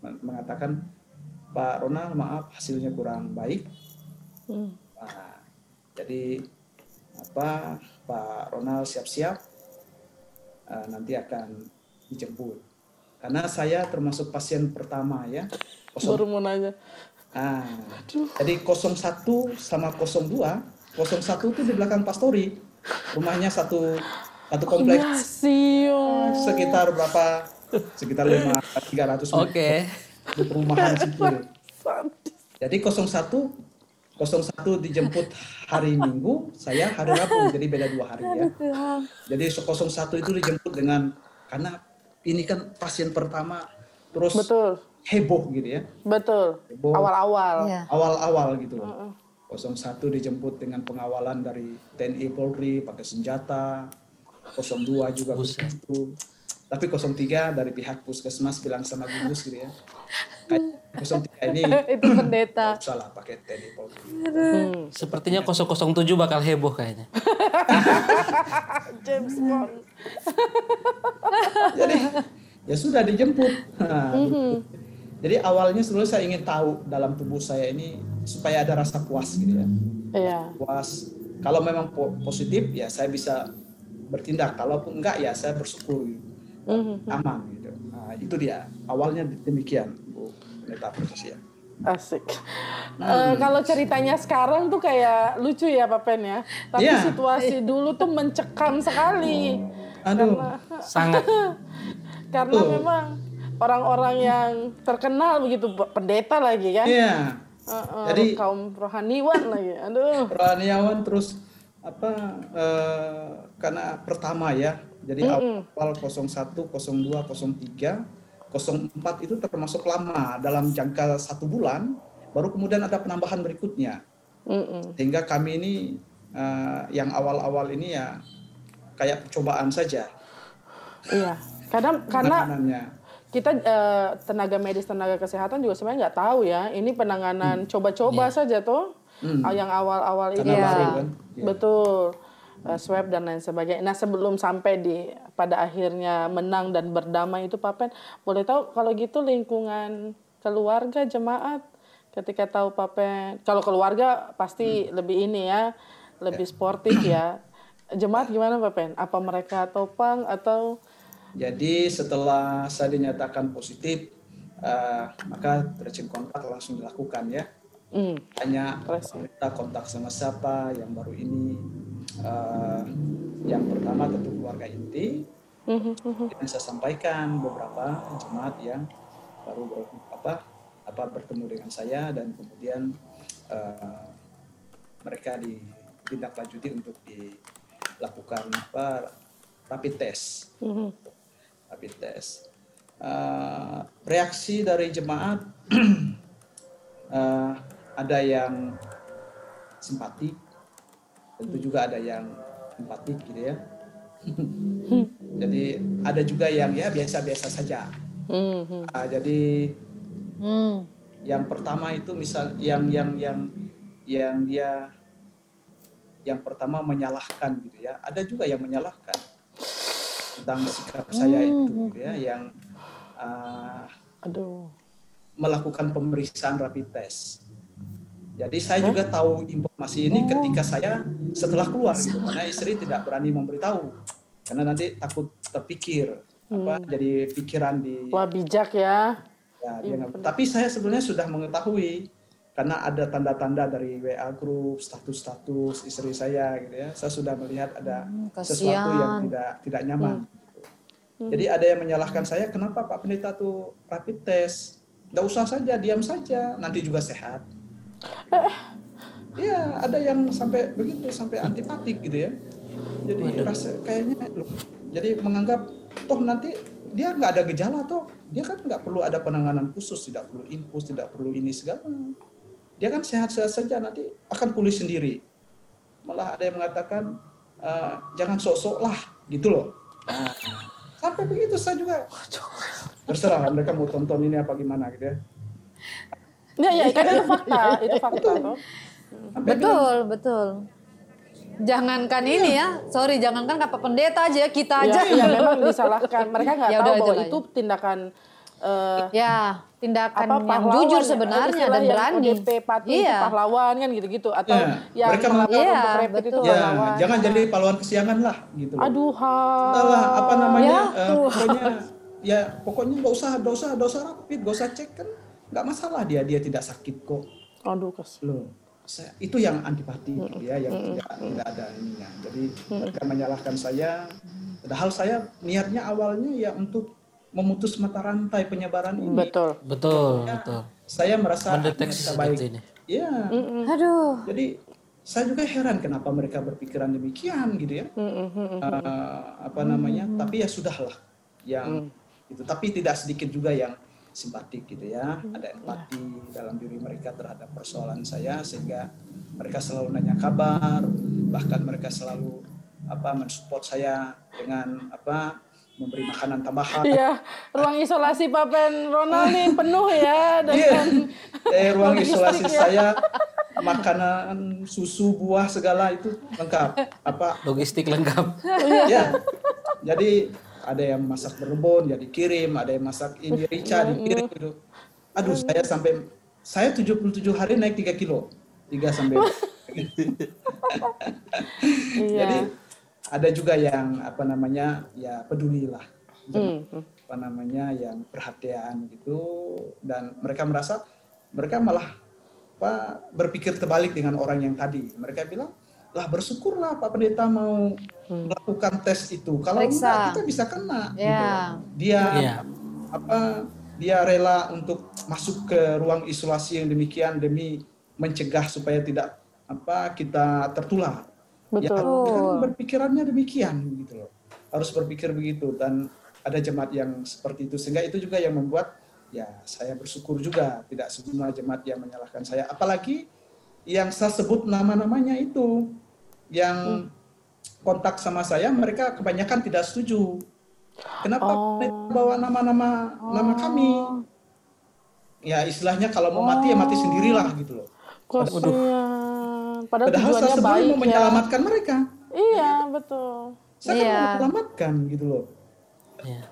men- mengatakan Pak Ronald maaf hasilnya kurang baik. Hmm. Nah, jadi apa Pak Ronald siap-siap eh, nanti akan dijemput. Karena saya termasuk pasien pertama ya. Kosong Baru mau nanya. ah, jadi 01 sama 02 01 itu di belakang Pastori. Rumahnya satu satu kompleks Masih. sekitar berapa sekitar lima tiga ratus Oke. perumahan situ (laughs) jadi 01 01 dijemput hari Minggu, saya hari Rabu, jadi beda dua hari ya. Jadi 01 itu dijemput dengan karena ini kan pasien pertama terus Betul. heboh gitu ya. Betul. Heboh. Awal-awal. Iya. Awal-awal gitu loh. 01 dijemput dengan pengawalan dari TNI Polri pakai senjata. 02 juga begitu. Tapi 03 dari pihak puskesmas bilang sama gugus gitu ya. Kayak 03 ini (laughs) Itu pendeta. salah pakai TNI Polri. Hmm. Sepertinya 007 bakal heboh kayaknya. (laughs) James Bond. jadi ya sudah dijemput. Nah, gitu. Jadi awalnya sebenarnya saya ingin tahu dalam tubuh saya ini supaya ada rasa puas gitu ya. Iya. Puas. Kalau memang po- positif ya saya bisa bertindak. Kalaupun enggak ya saya bersyukur gitu. Mhm. aman gitu. Nah, itu dia. Awalnya demikian Bu Pendeta Proses ya. Asik. Eh, kalau ceritanya sekarang tuh kayak lucu ya Pak Pen ya. Tapi Iya. situasi dulu tuh mencekam sekali. Aduh. Sangat. (laughs) Karena Betul. memang orang-orang yang terkenal begitu pendeta lagi kan. Iya. Eh, eh, Jadi- kaum rohaniwan lagi. Aduh. Rohaniawan terus apa eh, karena pertama ya. Jadi awal 01, 02, 03, 04 itu termasuk lama dalam jangka satu bulan. Baru kemudian ada penambahan berikutnya. Mm-mm. Sehingga kami ini eh, yang awal-awal ini ya kayak percobaan saja Iya. Karena karena kita eh, tenaga medis tenaga kesehatan juga sebenarnya nggak tahu ya ini penanganan coba-coba saja tuh Hmm. yang awal-awal ini Iya. baru kan. Iya. betul eh, swab dan lain sebagainya. Nah sebelum sampai di pada akhirnya menang dan berdamai itu Pak Pen boleh tahu kalau gitu lingkungan keluarga jemaat ketika tahu Pak Pen kalau keluarga pasti Hmm. lebih ini ya lebih sportif ya jemaat gimana Pak Pen apa mereka topang atau Jadi setelah saya dinyatakan positif, eh, maka tracing kontak langsung dilakukan ya. Hmm. Hanya kita kontak sama siapa yang baru ini. Eh, yang pertama tentu keluarga inti. Mhm, Yang saya sampaikan beberapa jemaat yang baru ber- apa apa bertemu dengan saya dan kemudian eh, mereka ditindaklanjuti untuk dilakukan apa rapid test. mhm. rapid test. Eh, reaksi dari jemaat (clears throat) eh, ada yang simpatik, tentu juga ada yang empatik gitu ya. (laughs) jadi ada juga yang ya biasa-biasa saja. Hmm, hmm. Ah, jadi Hmm. yang pertama itu misal yang yang yang yang dia yang pertama menyalahkan gitu ya ada juga yang menyalahkan tentang sikap saya itu gitu ya yang ah, Aduh. melakukan pemeriksaan rapid test jadi saya juga tahu informasi ini ketika saya setelah keluar. Gitu karena istri tidak berani memberitahu. Karena nanti takut terpikir apa jadi pikiran di Wah bijak ya. Ya, dia nggak- tapi saya sebenarnya sudah mengetahui karena ada tanda-tanda dari WA grup, status-status istri saya gitu ya. Saya sudah melihat ada sesuatu yang tidak tidak nyaman. Jadi ada yang menyalahkan saya, kenapa Pak? Pendeta tuh rapid test? Nggak usah saja, diam saja, nanti juga sehat. Iya, ada yang sampai begitu, sampai antipatik gitu ya. Jadi rasa kayaknya, loh, jadi menganggap toh nanti dia nggak ada gejala toh, dia kan nggak perlu ada penanganan khusus, tidak perlu infus, tidak perlu ini segala. Dia kan sehat-sehat saja nanti akan pulih sendiri. Malah ada yang mengatakan "Eh, jangan sok-sok lah, gitu loh. Sampai begitu saya juga terserah mereka mau tonton ini apa gimana gitu ya. Ya ya kan itu fakta, itu fakta tuh. Betul, betul. Jangankan ini ya, sorry, jangankan Pak Pendeta aja, kita aja. Ya, ya memang disalahkan. Mereka nggak Ya tahu udah, bahwa aja lah itu tindakan eh, Ya, tindakan apa yang pahlawan jujur ya, sebenarnya dan yang berani. ODP patuh itu Iya. pahlawan kan gitu-gitu atau Ya, yang mereka melapor Iya, untuk rapid itu ya pahlawan. jangan jadi pahlawan kesiangan lah gitu loh. Aduh. Entahlah, apa namanya Ya, eh, pokoknya ya pokoknya nggak usah nggak usah nggak usah rapid nggak usah cek kan nggak masalah dia dia tidak sakit kok. Aduh, loh saya, itu yang antipati gitu ya yang tidak tidak ada ininya. Jadi mereka menyalahkan saya. Padahal saya niatnya awalnya ya untuk memutus mata rantai penyebaran ini. Betul. Betul, betul. saya merasa Mendeteksi baik. ini. ya Aduh, jadi saya juga heran kenapa mereka berpikiran demikian gitu ya. Mm, mm, mm. Eh, apa namanya? Tapi ya sudahlah. Yang itu. Tapi tidak sedikit juga yang simpatik gitu ya. Ada empati dalam diri mereka terhadap persoalan saya sehingga mereka selalu nanya kabar bahkan mereka selalu apa mensupport saya dengan apa memberi makanan tambahan. Iya, ruang isolasi Papen Ronald nih penuh ya Iya. dengan eh ruang isolasi ya. saya makanan susu buah segala itu lengkap. Apa? Logistik lengkap. ya jadi ada yang masak berebon ya dikirim ada yang masak ini rica dikirim gitu. Aduh saya sampai saya 77 hari naik 3 kilo. 3 sampai (laughs) (laughs) Iya. jadi ada juga yang apa namanya ya peduli lah. Hmm, hmm. apa namanya yang perhatian gitu. Dan mereka merasa mereka malah apa berpikir terbalik dengan orang yang tadi. Mereka bilang lah bersyukurlah Pak Pendeta mau melakukan tes itu kalau Periksa. enggak kita bisa kena gitu. Ya. dia Iya. apa dia rela untuk masuk ke ruang isolasi yang demikian demi mencegah supaya tidak apa kita tertular ya Betul. kan berpikirannya demikian gitu loh harus berpikir begitu dan ada jemaat yang seperti itu sehingga itu juga yang membuat ya saya bersyukur juga tidak semua jemaat yang menyalahkan saya apalagi yang saya sebut nama-namanya itu yang kontak sama saya mereka kebanyakan tidak setuju kenapa Oh. bawa nama-nama nama kami ya istilahnya kalau mau mati ya mati sendirilah gitu loh Kasihan. Padahal, padahal tujuannya sebenarnya baik mau ya. menyelamatkan mereka Iya, betul. saya kan Iya. mau menyelamatkan gitu loh Iya.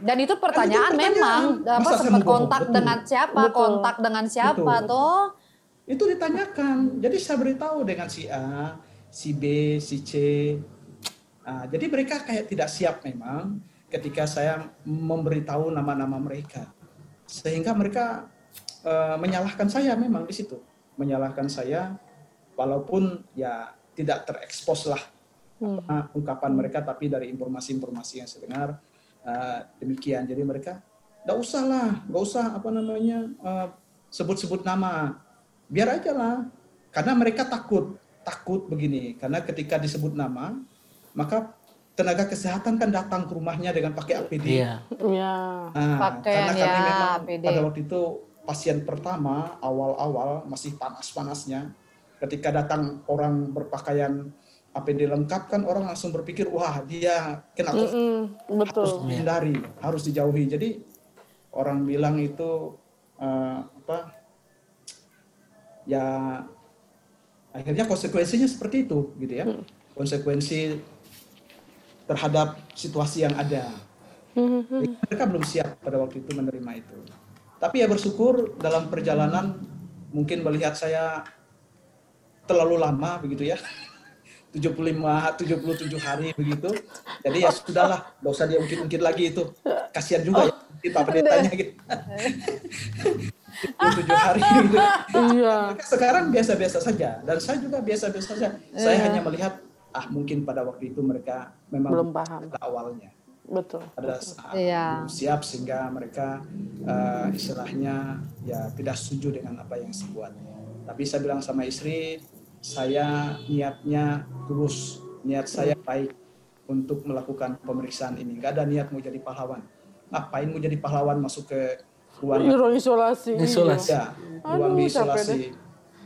dan itu pertanyaan Kan itu memang pertanyaan. apa Masa saya sempat kontak Betul. dengan siapa, Betul. kontak dengan siapa Betul. toh? itu ditanyakan jadi saya beritahu dengan si A si B si C. Ah, jadi mereka kayak tidak siap memang ketika saya memberitahu nama-nama mereka. Sehingga mereka eh, menyalahkan saya memang di situ. Menyalahkan saya walaupun ya tidak terekspos lah apa, ungkapan mereka tapi dari informasi-informasi yang saya dengar eh, demikian. Jadi mereka nggak usah lah nggak usah apa namanya eh, sebut-sebut nama. Biar aja lah. Karena mereka takut takut begini karena ketika disebut nama maka tenaga kesehatan kan datang ke rumahnya dengan pakai APD. Iya. Iya. Nah, Pakaian karena kami ya, memang APD. pada waktu itu pasien pertama awal-awal masih panas-panasnya. Ketika datang orang berpakaian APD lengkap kan orang langsung berpikir wah dia kena COVID Mm, betul. harus dihindari, harus dijauhi. Jadi orang bilang itu eh, apa? Ya akhirnya konsekuensinya seperti itu gitu ya. Konsekuensi terhadap situasi yang ada. Jadi mereka belum siap pada waktu itu menerima itu. Tapi ya bersyukur dalam perjalanan mungkin melihat saya terlalu lama begitu ya. (laughs) 75 77 hari begitu. Jadi ya sudahlah, enggak usah dia ungkit-ungkit lagi itu. Kasihan juga ya Pak Pendetanya gitu. (laughs) 77 hari (laughs) gitu. Iya. Mereka sekarang biasa-biasa saja dan saya juga biasa-biasa saja. Saya hanya melihat ah mungkin pada waktu itu mereka memang Belum paham. pada awalnya Betul. pada saat Iya. belum siap sehingga mereka eh, istilahnya ya tidak setuju dengan apa yang saya buat. Tapi saya bilang sama istri, saya niatnya tulus, niat saya baik untuk melakukan pemeriksaan ini. Gak ada niat mau jadi pahlawan. Ngapain mau jadi pahlawan masuk ke ruangan Ruang isolasi. Isolasi. ya, ruang Aduh, isolasi.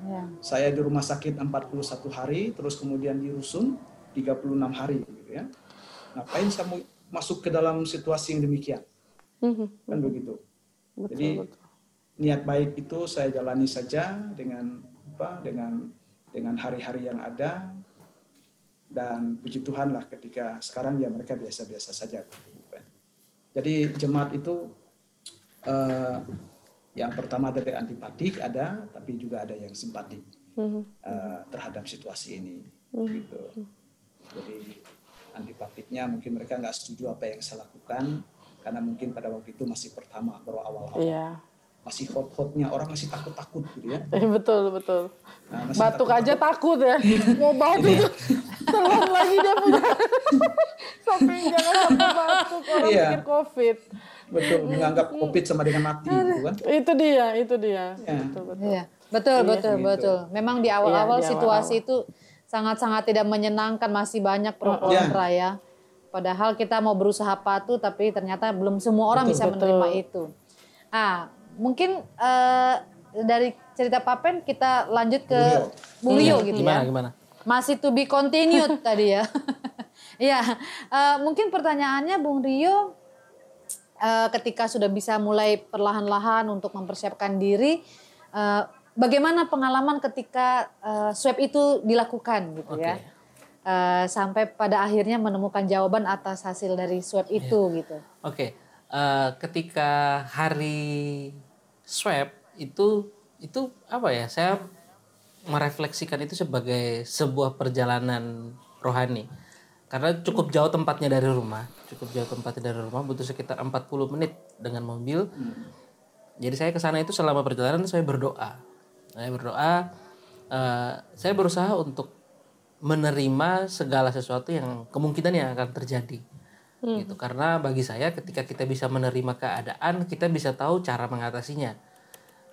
Ya. Saya di rumah sakit 41 hari, terus kemudian di rusun 36 hari gitu ya. Ngapain saya mau masuk ke dalam situasi yang demikian? Mhm. Kan begitu. Betul, Jadi betul. niat baik itu saya jalani saja dengan apa? Dengan dengan hari-hari yang ada dan puji Tuhan lah ketika sekarang ya mereka biasa-biasa saja. Jadi jemaat itu eh, yang pertama dari antipatik ada, tapi juga ada yang simpatik Mhm. eh, terhadap situasi ini. Gitu. Jadi antipatiknya mungkin mereka nggak setuju apa yang saya lakukan karena mungkin pada waktu itu masih pertama baru awal-awal Iya. masih hot-hotnya orang masih takut-takut gitu ya. Eh, betul, betul. Nah, Batuk takut-takut. aja takut ya. Mau batuk (laughs) telan lagi dia punya. (laughs) Sampai jangan sampai batuk orang Iya. pikir covid. Betul, menganggap COVID sama dengan mati gitu kan. Itu dia, itu dia. Ya. Betul, betul. Iya, betul, betul, Gitu. betul. Memang di awal-awal Iya, di situasi itu sangat-sangat tidak menyenangkan, masih banyak pro Iya. kontra ya. Padahal kita mau berusaha patuh, tapi ternyata belum semua orang Betul, bisa betul. menerima itu. Ah, mungkin eh, dari cerita Papen kita lanjut ke Bung Rio gitu Gimana ya. gimana? Masih to be continued (laughs) tadi ya. (laughs) Iya, eh, mungkin pertanyaannya Bung Rio, eh, ketika sudah bisa mulai perlahan-lahan untuk mempersiapkan diri, eh, bagaimana pengalaman ketika eh, swab itu dilakukan gitu ya, Eh, sampai pada akhirnya menemukan jawaban atas hasil dari swab itu gitu. Oke, eh, ketika hari swab itu itu apa ya? Saya merefleksikan itu sebagai sebuah perjalanan rohani. Karena cukup jauh tempatnya dari rumah, cukup jauh tempatnya dari rumah, butuh sekitar 40 menit dengan mobil. Jadi saya ke sana itu selama perjalanan saya berdoa. Saya berdoa, eh, saya berusaha untuk menerima segala sesuatu yang kemungkinan yang akan terjadi. Gitu. Karena bagi saya ketika kita bisa menerima keadaan kita bisa tahu cara mengatasinya.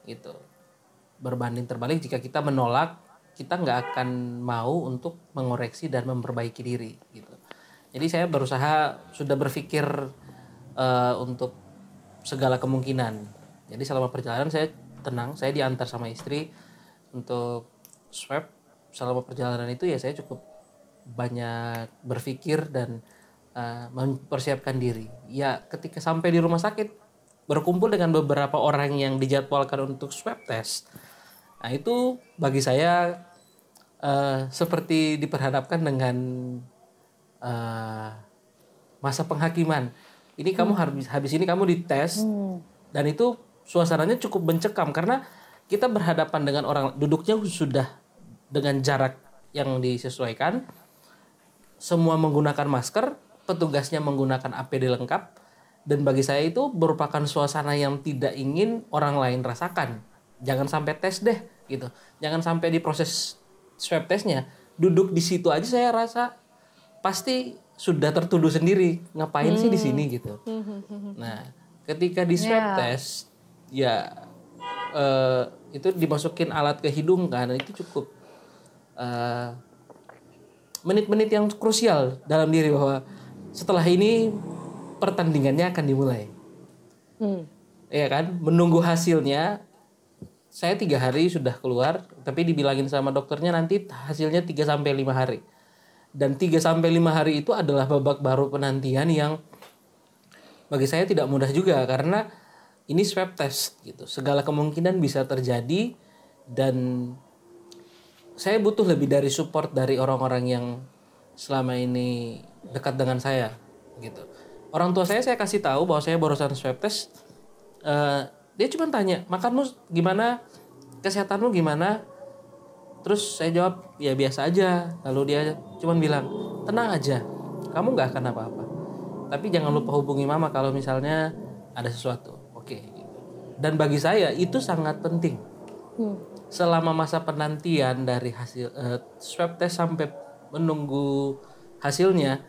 Gitu. Berbanding terbalik jika kita menolak kita nggak akan mau untuk mengoreksi dan memperbaiki diri gitu jadi saya berusaha sudah berpikir eh, untuk segala kemungkinan jadi selama perjalanan saya tenang saya diantar sama istri untuk swab selama perjalanan itu ya saya cukup banyak berpikir dan uh, mempersiapkan diri. Ya ketika sampai di rumah sakit berkumpul dengan beberapa orang yang dijadwalkan untuk swab test. Nah itu bagi saya uh, seperti diperhadapkan dengan uh, masa penghakiman. Ini kamu habis habis ini kamu dites dan itu suasananya cukup mencekam karena kita berhadapan dengan orang duduknya sudah dengan jarak yang disesuaikan semua menggunakan masker, petugasnya menggunakan APD lengkap, dan bagi saya itu merupakan suasana yang tidak ingin orang lain rasakan. Jangan sampai tes deh, gitu. Jangan sampai di proses swab testnya duduk di situ aja saya rasa pasti sudah tertuduh sendiri ngapain sih di sini gitu. Nah, ketika di swab Ya. test ya eh, itu dimasukin alat ke hidung kan itu cukup eh, menit-menit yang krusial dalam diri bahwa setelah ini pertandingannya akan dimulai. Hmm. Iya kan? Menunggu hasilnya. Saya tiga hari sudah keluar, tapi dibilangin sama dokternya nanti hasilnya 3 sampai lima hari. Dan 3 sampai lima hari itu adalah babak baru penantian yang bagi saya tidak mudah juga karena ini swab test gitu. Segala kemungkinan bisa terjadi dan saya butuh lebih dari support dari orang-orang yang selama ini dekat dengan saya gitu. Orang tua saya saya kasih tahu bahwa saya barusan swab test. Eh, dia cuma tanya makanmu gimana, kesehatanmu gimana. Terus saya jawab ya biasa aja. Lalu dia cuma bilang tenang aja, kamu nggak akan apa-apa. Tapi jangan lupa hubungi mama kalau misalnya ada sesuatu. Oke. gitu. Dan bagi saya itu sangat penting selama masa penantian dari hasil eh, swab test sampai menunggu hasilnya,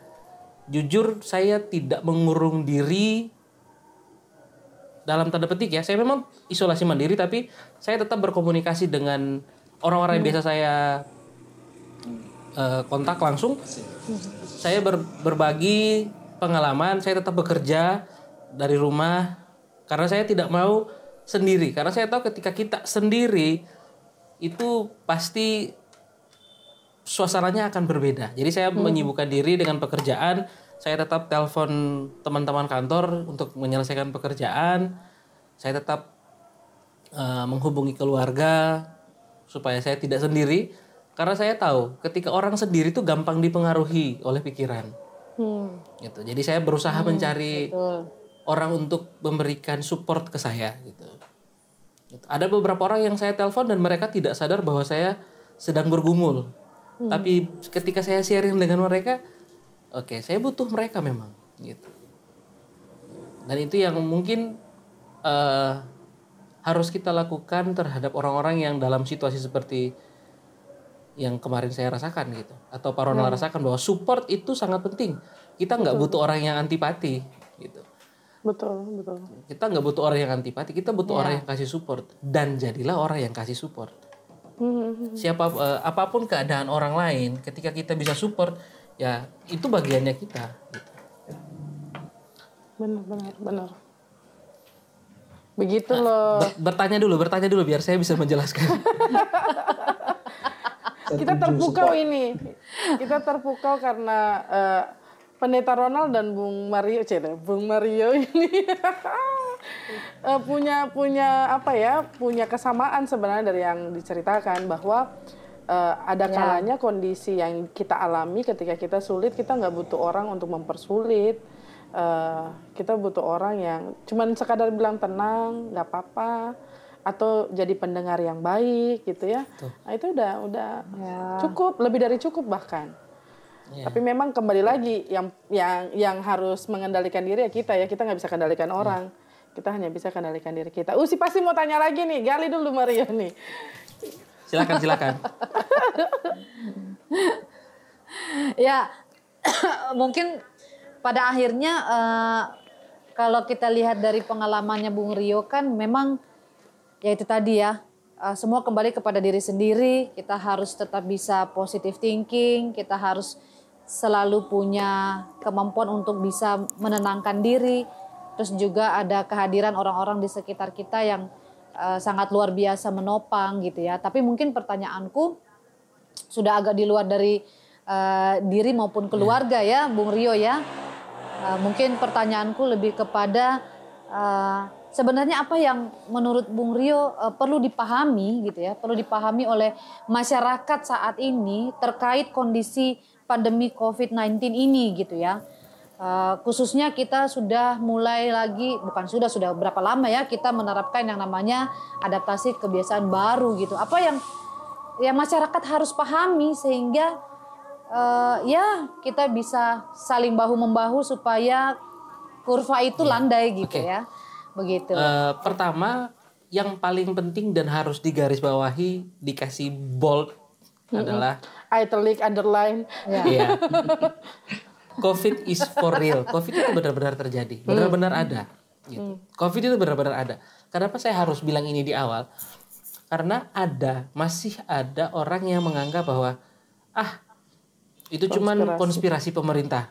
jujur saya tidak mengurung diri dalam tanda petik ya. Saya memang isolasi mandiri tapi saya tetap berkomunikasi dengan orang-orang yang biasa saya eh, kontak langsung. Saya ber- berbagi pengalaman, saya tetap bekerja dari rumah karena saya tidak mau sendiri. Karena saya tahu ketika kita sendiri itu pasti suasananya akan berbeda. Jadi saya menyibukkan diri dengan pekerjaan. Saya tetap telepon teman-teman kantor untuk menyelesaikan pekerjaan. Saya tetap eh, menghubungi keluarga supaya saya tidak sendiri. Karena saya tahu ketika orang sendiri itu gampang dipengaruhi oleh pikiran. Hmm. Gitu. Jadi saya berusaha mencari Betul. orang untuk memberikan support ke saya gitu. Gitu. Ada beberapa orang yang saya telepon dan mereka tidak sadar bahwa saya sedang bergumul. Tapi ketika saya sharing dengan mereka, oke, saya butuh mereka memang gitu. Dan itu yang mungkin eh, harus kita lakukan terhadap orang-orang yang dalam situasi seperti yang kemarin saya rasakan gitu atau Pak Ronald rasakan bahwa support itu sangat penting. Kita nggak butuh orang yang antipati gitu Betul, betul. kita nggak butuh orang yang antipati kita butuh orang yang kasih support dan jadilah orang yang kasih support Hmm. siapa eh, apa pun keadaan orang lain ketika kita bisa support ya itu bagiannya kita gitu. Benar, benar, benar. Begitu loh. Ber- bertanya dulu bertanya dulu biar saya bisa menjelaskan (laughs) Kita terpukau ini. Kita terpukau karena eh, Pendeta Ronald dan Bung Mario, cede, Bung Mario ini (laughs) eh, punya punya apa ya? Punya kesamaan sebenarnya dari yang diceritakan bahwa eh, ada kalanya kondisi yang kita alami ketika kita sulit, kita nggak butuh orang untuk mempersulit. Eh, kita butuh orang yang cuman sekadar bilang tenang, nggak apa-apa atau jadi pendengar yang baik gitu ya. Nah, itu udah udah cukup, lebih dari cukup bahkan. Iya. Tapi memang kembali lagi yang yang yang harus mengendalikan diri ya kita ya. Kita nggak bisa kendalikan orang. Kita hanya bisa kendalikan diri kita. Usi pasti mau tanya lagi nih. Gali dulu Mario nih. Silakan silakan. Ya (clears throat) mungkin pada akhirnya eh, kalau kita lihat dari pengalamannya Bung Rio kan memang ya itu tadi ya eh, semua kembali kepada diri sendiri kita harus tetap bisa positive thinking kita harus selalu punya kemampuan untuk bisa menenangkan diri. Terus juga ada kehadiran orang-orang di sekitar kita yang eh, sangat luar biasa menopang gitu ya tapi mungkin pertanyaanku sudah agak di luar dari eh, diri maupun keluarga ya, Bung Rio ya. Eh, mungkin pertanyaanku lebih kepada eh, sebenarnya apa yang menurut Bung Rio eh, perlu dipahami gitu ya, perlu dipahami oleh masyarakat saat ini terkait kondisi pandemi COVID-19 ini gitu ya. Eh, khususnya kita sudah mulai lagi bukan sudah sudah berapa lama ya kita menerapkan yang namanya adaptasi kebiasaan baru gitu. Apa yang ya masyarakat harus pahami sehingga eh, ya kita bisa saling bahu membahu supaya kurva itu landai gitu Oke. ya begitu Eh, pertama yang paling penting dan harus digarisbawahi dikasih bold adalah Italic, underline. ya Iya. (laughs) COVID is for real. COVID itu benar-benar terjadi, benar-benar ada. Gitu. COVID itu benar-benar ada. Kenapa saya harus bilang ini di awal? Karena ada, masih ada orang yang menganggap bahwa ah itu cuman konspirasi pemerintah.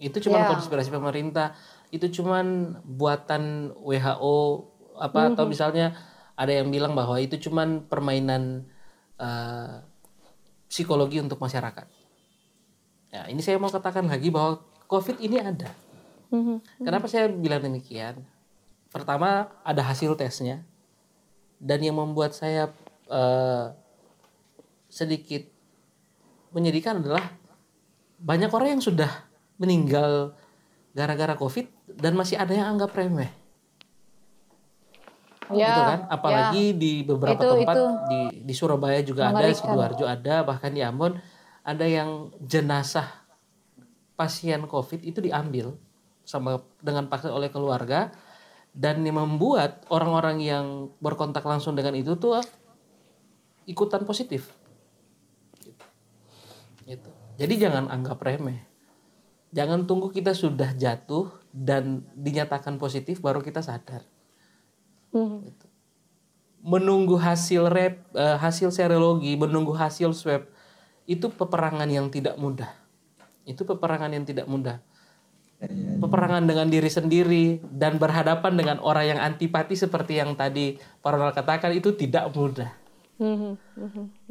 Itu cuman Ya. konspirasi pemerintah, itu cuman buatan WHO apa atau Mhm. misalnya ada yang bilang bahwa itu cuman permainan eh, psikologi untuk masyarakat. Ya, ini saya mau katakan lagi bahwa COVID ini ada. Kenapa saya bilang demikian? Pertama ada hasil tesnya dan yang membuat saya eh, sedikit menyedihkan adalah banyak orang yang sudah meninggal gara-gara COVID dan masih ada yang anggap remeh. Ya, gitu kan? Apalagi di beberapa Itu- tempat itu di di Surabaya juga ada, mengerikan. sidoarjo ada, bahkan di Ambon ada yang jenazah pasien COVID itu diambil sama dengan paksa oleh keluarga dan yang membuat orang-orang yang berkontak langsung dengan itu tuh ikutan positif. Gitu. Gitu. Jadi jangan anggap remeh. Jangan tunggu kita sudah jatuh dan dinyatakan positif baru kita sadar. Gitu. Menunggu hasil rep, eh, hasil serologi, menunggu hasil swab itu peperangan yang tidak mudah. Itu peperangan yang tidak mudah. Peperangan dengan diri sendiri dan berhadapan dengan orang yang antipati seperti yang tadi Ronald katakan itu tidak mudah.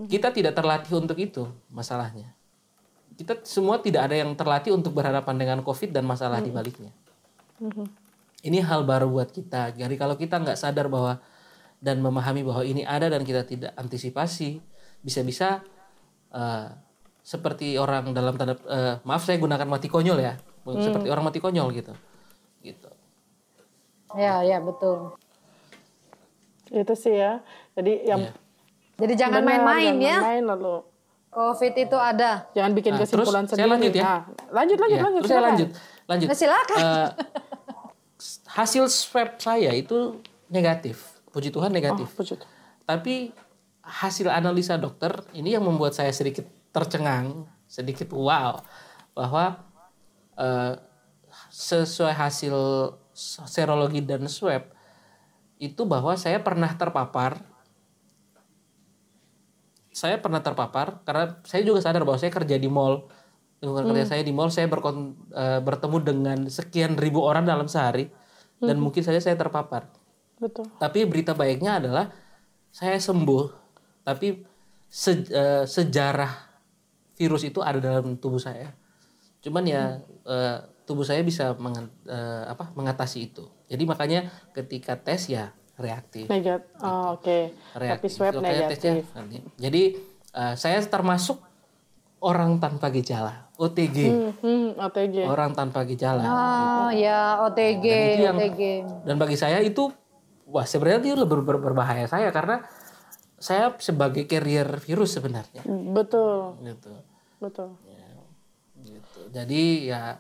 Kita tidak terlatih untuk itu masalahnya. Kita semua tidak ada yang terlatih untuk berhadapan dengan COVID dan masalah di baliknya. Ini hal baru buat kita. Jadi kalau kita nggak sadar bahwa dan memahami bahwa ini ada dan kita tidak antisipasi, bisa-bisa eh, seperti orang dalam tanda eh, maaf saya gunakan mati konyol ya, seperti orang mati konyol gitu, gitu. Ya, ya betul. Itu sih ya. Jadi yang Iya. Jadi jangan main-main jangan ya. main lalu. COVID itu ada. Jangan bikin Nah, terus kesimpulan saya sendiri. lanjut ya. Nah, lanjut lanjut Ya, lanjut. terus saya silakan. lanjut, lanjut. Nah, silakan. Eh, hasil swab saya itu negatif, puji Tuhan negatif. Oh, puji Tuhan. Tapi hasil analisa dokter ini yang membuat saya sedikit tercengang, sedikit wow bahwa eh, sesuai hasil serologi dan swab itu bahwa saya pernah terpapar saya pernah terpapar karena saya juga sadar bahwa saya kerja di mall. Lingkungan kerja saya di mall saya berkon- eh, bertemu dengan sekian ribu orang dalam sehari dan mungkin saja saya terpapar. Betul. tapi berita baiknya adalah saya sembuh, tapi se- eh, sejarah virus itu ada dalam tubuh saya. Cuman ya eh, tubuh saya bisa eh, apa mengatasi itu. Jadi makanya ketika tes ya reaktif. Negatif. Oh, oke. Tapi reaktif. swab Makanya tesnya negatif. nanti. Jadi eh, saya termasuk orang tanpa gejala, OTG, Hmm, hmm, OTG. orang tanpa gejala. Oh ya OTG, Dan itu yang- OTG. Dan bagi saya itu wah sebenarnya itu lebih ber- berbahaya saya karena saya sebagai carrier virus sebenarnya Betul. gitu. Betul. gitu. Jadi ya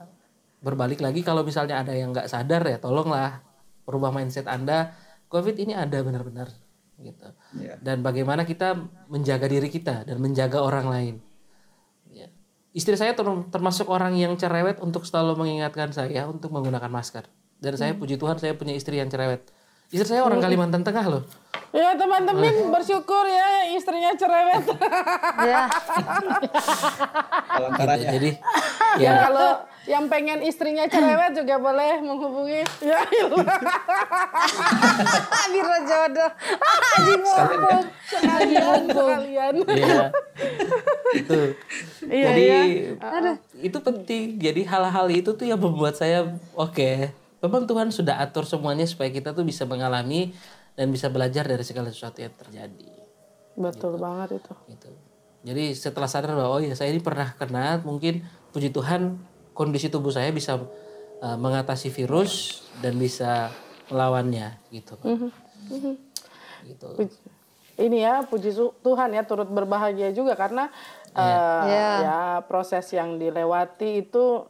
berbalik lagi kalau misalnya ada yang nggak sadar ya tolonglah merubah mindset Anda. Covid ini ada benar-benar gitu. Iya. Dan bagaimana kita menjaga diri kita dan menjaga orang lain. Ya. Istri saya term- termasuk orang yang cerewet untuk selalu mengingatkan saya untuk menggunakan masker. Dan saya puji Tuhan saya punya istri yang cerewet. Istri saya orang Kalimantan Tengah loh. Ya teman-teman bersyukur ya istrinya cerewet. Ya, Palangkaraya. Jadi ya ya kalau yang pengen istrinya cerewet juga boleh menghubungi. Ya ilah. biro jodoh. Haji Sekalian ya. sekalian sekalian. Iya. itu. Iya, Jadi iya. itu penting. Jadi hal-hal itu tuh yang membuat saya oke. Memang Tuhan sudah atur semuanya supaya kita tuh bisa mengalami dan bisa belajar dari segala sesuatu yang terjadi. Betul banget itu. Gitu. Jadi setelah sadar bahwa oh ya saya ini pernah kena, mungkin puji Tuhan kondisi tubuh saya bisa uh, mengatasi virus dan bisa melawannya gitu. Gitu. Puji- Ini ya puji Tuhan ya turut berbahagia juga karena eh, Iya. ya proses yang dilewati itu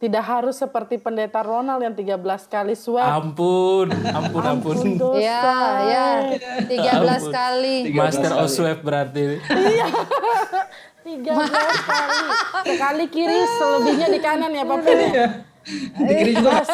tidak harus seperti pendeta Ronald yang 13 kali swab. Ampun, ampun, ampun. dosa. Ya, ya. 13 kali. Master of Swab berarti. (laughs) 13 (laughs) kali. Sekali kiri, selebihnya di kanan ya Pak ya? di kiri juga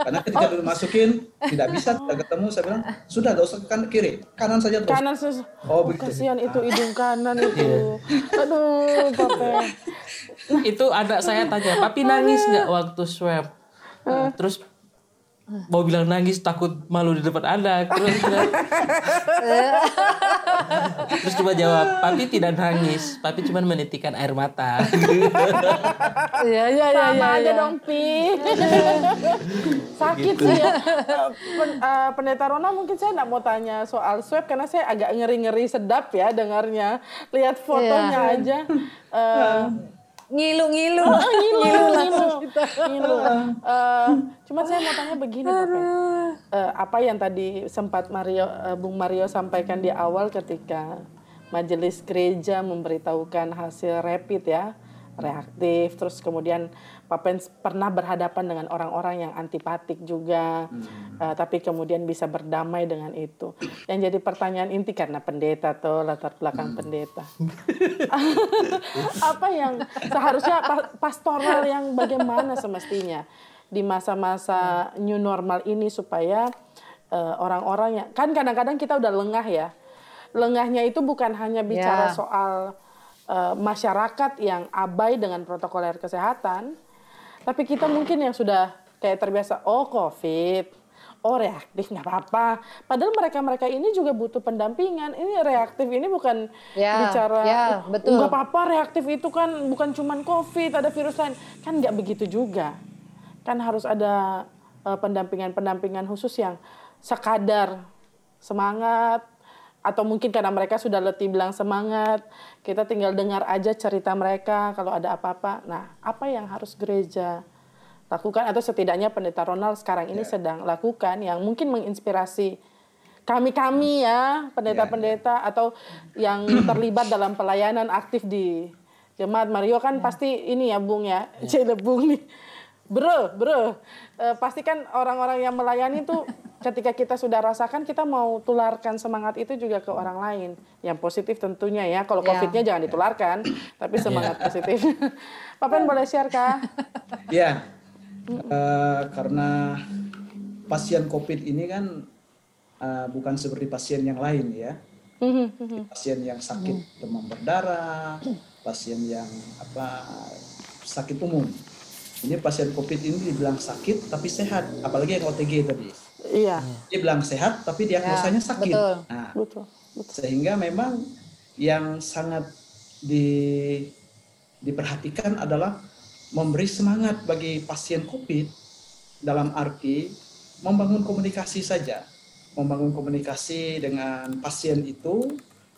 karena ketika dulu masukin tidak bisa tidak ketemu saya bilang sudah gak usah ke kanan kiri kanan saja terus Kanan sus. oh begitu Kasihan itu hidung kanan itu. Aduh, Papa. (laughs) itu anak saya tanya, papi nangis nggak waktu swab? Terus mau bilang nangis takut malu di depan anak terus bilang- terus cuma jawab papi tidak nangis papi cuma menitikkan air mata Iya iya iya Sama iya. aja iya. dong, Pi. Sakit sih ya. Pen- eh, Pendeta Rona mungkin saya nggak mau tanya soal swab karena saya agak ngeri-ngeri sedap ya dengarnya. Lihat fotonya aja. Eh, Ngilu-ngilu. Oh, ngilu, ngilu, ngilu. Eh, cuma saya mau tanya begini, Bapak. Eh, apa yang tadi sempat Mario, eh, Bung Mario sampaikan di awal ketika majelis gereja memberitahukan hasil rapid ya, reaktif, terus kemudian Pak Pens pernah berhadapan dengan orang-orang yang antipatik juga, eh, tapi kemudian bisa berdamai dengan itu. Yang jadi pertanyaan inti karena pendeta tuh latar belakang pendeta (laughs) apa yang seharusnya pa- pastoral yang bagaimana semestinya di masa-masa new normal ini supaya eh, orang-orang yang kan kadang-kadang kita udah lengah ya lengahnya itu bukan hanya bicara Ya. soal eh, masyarakat yang abai dengan protokoler kesehatan tapi kita mungkin yang sudah kayak terbiasa oh covid oh reaktif nggak apa-apa. Padahal mereka-mereka ini juga butuh pendampingan. Ini reaktif ini bukan Ya, bicara ya, "Eh, betul. nggak apa-apa reaktif itu kan bukan cuman covid ada virus lain. Kan nggak begitu juga. Kan harus ada eh, pendampingan-pendampingan khusus yang sekadar semangat atau mungkin karena mereka sudah letih bilang semangat kita tinggal dengar aja cerita mereka kalau ada apa-apa. Nah apa yang harus gereja lakukan? Atau setidaknya pendeta Ronald sekarang ini sedang lakukan yang mungkin menginspirasi kami-kami ya pendeta-pendeta atau yang terlibat dalam pelayanan aktif di jemaat Mario. Kan pasti ini ya Bung ya. Cile Bung nih bro bro. Eh, pasti kan orang-orang yang melayani tuh (laughs) ketika kita sudah rasakan kita mau tularkan semangat itu juga ke orang lain. Yang positif tentunya ya. Kalau Ya. covidnya jangan ditularkan (laughs) tapi semangat positif. (laughs) Papen boleh share kah Iya, Eh, karena pasien COVID ini kan eh, bukan seperti pasien yang lain ya. Pasien yang sakit demam berdarah, pasien yang apa sakit umum. Ini pasien COVID ini dibilang sakit tapi sehat, apalagi yang OTG tadi. iya Dia bilang sehat tapi diagnosanya Ya, sakit. betul. Nah, betul sehingga memang yang sangat di, diperhatikan adalah memberi semangat bagi pasien COVID dalam arti membangun komunikasi saja, membangun komunikasi dengan pasien itu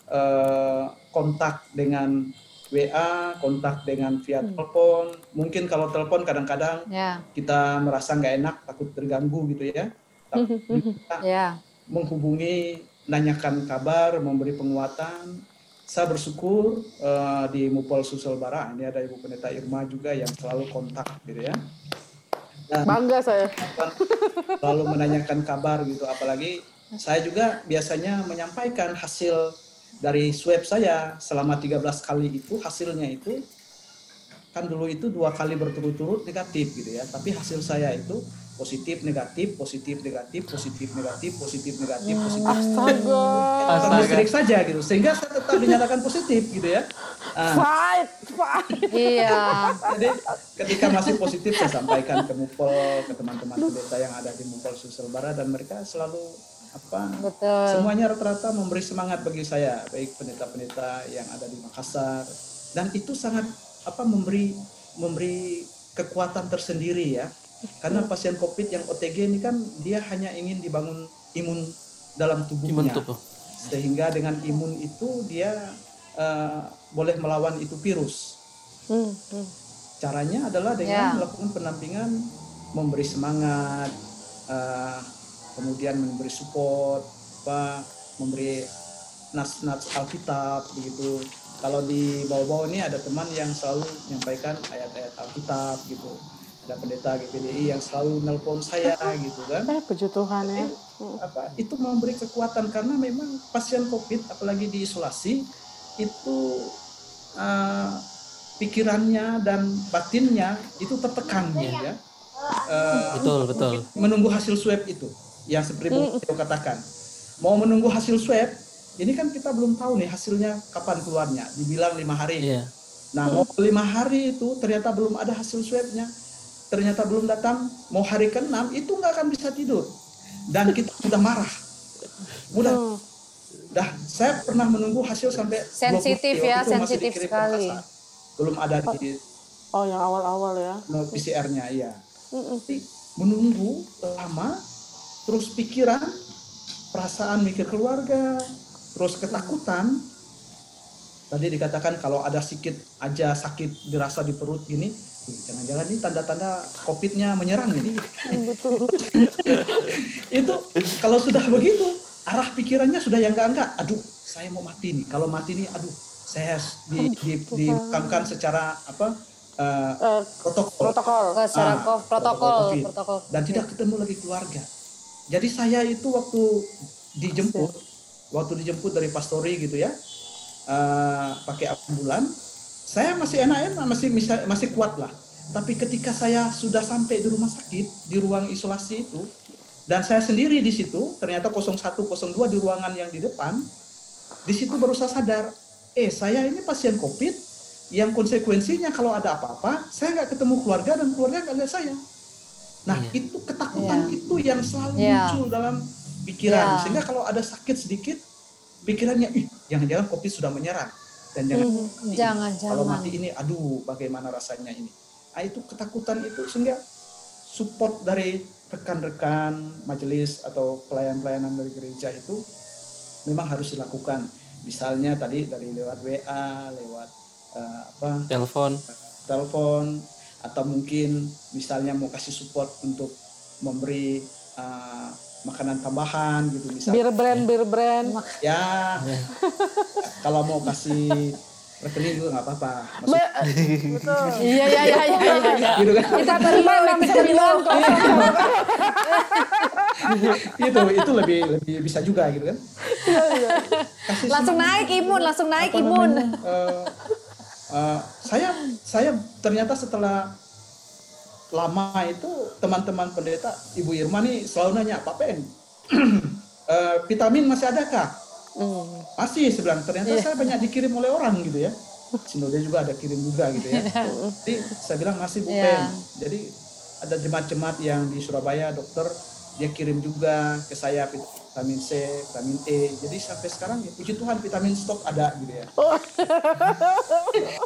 eh, kontak dengan WA, kontak dengan via telepon. Mungkin kalau telepon kadang-kadang Ya, kita merasa nggak enak, takut terganggu gitu ya. Tapi kita (laughs) ya. menghubungi, nanyakan kabar, memberi penguatan. Saya bersyukur eh, di Mupol Susel Bara ini ada Ibu Pendeta Irma juga yang selalu kontak gitu ya. Dan bangga saya selalu menanyakan kabar gitu apalagi saya juga biasanya menyampaikan hasil dari swab saya selama 13 kali itu hasilnya itu kan dulu itu dua kali berturut-turut negatif gitu ya. Tapi hasil saya itu positif negatif positif negatif positif negatif positif negatif positif. Astaga. Listrik saja gitu. Sehingga saya tetap dinyatakan positif gitu ya. Ah, fight fight. Iya. jadi ketika masih positif saya sampaikan ke Mupol ke teman-teman pendeta yang ada di Mupol Sulsel Barat dan mereka selalu apa? Betul. semuanya rata-rata memberi semangat bagi saya baik pendeta-pendeta yang ada di Makassar. Dan itu sangat apa memberi memberi kekuatan tersendiri ya. Karena pasien COVID yang OTG ini kan dia hanya ingin dibangun imun dalam Imun tubuhnya tubuh. sehingga dengan imun itu dia eh, boleh melawan itu virus. Hmm, hmm. caranya adalah dengan melakukan pendampingan memberi semangat eh, kemudian memberi support apa memberi nas-nas Alkitab begitu. Kalau di bawah-bawah ini ada teman yang selalu menyampaikan ayat-ayat Alkitab gitu. Ada pendeta GPDI yang selalu nelpon saya gitu kan. Eh puji Tuhan ya. Apa itu memberi kekuatan karena memang pasien COVID apalagi di isolasi itu uh, pikirannya dan batinnya itu tertekan gitu ya. Eh, Betul, betul. menunggu hasil swab itu yang seperti Bu Teo katakan. Mau menunggu hasil swab, ini kan kita belum tahu nih hasilnya kapan keluarnya. Dibilang lima hari. Iya. Nah, mau lima hari itu ternyata belum ada hasil swabnya, ternyata belum datang. Mau hari ke-6 itu nggak akan bisa tidur. Dan kita sudah marah. Mudah. Dah, saya pernah menunggu hasil sampai 20 Sensitif ya, sensitif sekali. Belum ada di Oh, yang awal-awal ya. PCR-nya, iya. Tapi menunggu lama, terus pikiran, perasaan mikir keluarga, terus ketakutan. Tadi dikatakan kalau ada sedikit aja sakit dirasa di perut gini, "Ih, jangan-jangan ini tanda-tanda COVID-nya menyerang ini. (laughs) itu kalau sudah begitu, arah pikirannya sudah yang enggak-enggak. Aduh, saya mau mati nih. Kalau mati nih, aduh, saya di, di, dimakamkan secara apa? eh, Eh, protokol protokol. Ke secara Ah, ko- protokol, COVID. protokol. dan tidak ketemu lagi keluarga. Jadi saya itu waktu dijemput, waktu dijemput dari pastori gitu ya, eh, pakai ambulan, saya masih enak-enak, masih masih kuat lah. Tapi ketika saya sudah sampai di rumah sakit, di ruang isolasi itu, dan saya sendiri di situ, ternyata 01, 02 di ruangan yang di depan, di situ baru saya sadar, eh saya ini pasien COVID, yang konsekuensinya kalau ada apa-apa, saya nggak ketemu keluarga dan keluarga nggak lihat saya. Nah, itu ketakutan Iya. itu yang selalu Iya. muncul dalam pikiran. Iya. Sehingga kalau ada sakit sedikit, pikirannya, ih, jangan-jangan COVID sudah menyerang. Dan jangan, Hmm, mati. jangan, kalau jangan. mati ini, aduh, bagaimana rasanya ini. Nah, itu ketakutan itu sehingga support dari rekan-rekan majelis atau pelayan-pelayanan dari gereja itu memang harus dilakukan. Misalnya tadi dari lewat WA, lewat eh, apa Telepon. telepon atau mungkin misalnya mau kasih support untuk memberi uh, makanan tambahan gitu misalnya Bir brand, bir brand. ya (laughs) kalau mau kasih rekening juga nggak apa-apa Betul. Iya, iya, iya, iya, iya, iya. (laughs) gitu kan Kita terima enam sembilan (laughs) itu itu lebih lebih bisa juga gitu kan kasih Langsung naik imun, langsung naik imun. namanya, eh, eh, saya saya ternyata setelah lama itu teman-teman pendeta Ibu Irma nih selalu nanya Pak Pen (clears throat) eh, vitamin masih adakah Hmm. masih saya bilang ternyata Iya. saya banyak dikirim oleh orang gitu ya Sinode juga ada kirim juga gitu ya (laughs) jadi saya bilang masih Bu Iya. Pen jadi ada jemaat-jemaat yang di Surabaya dokter dia kirim juga ke saya vitamin C vitamin E. Jadi sampai sekarang ya puji Tuhan vitamin stok ada gitu ya. (laughs)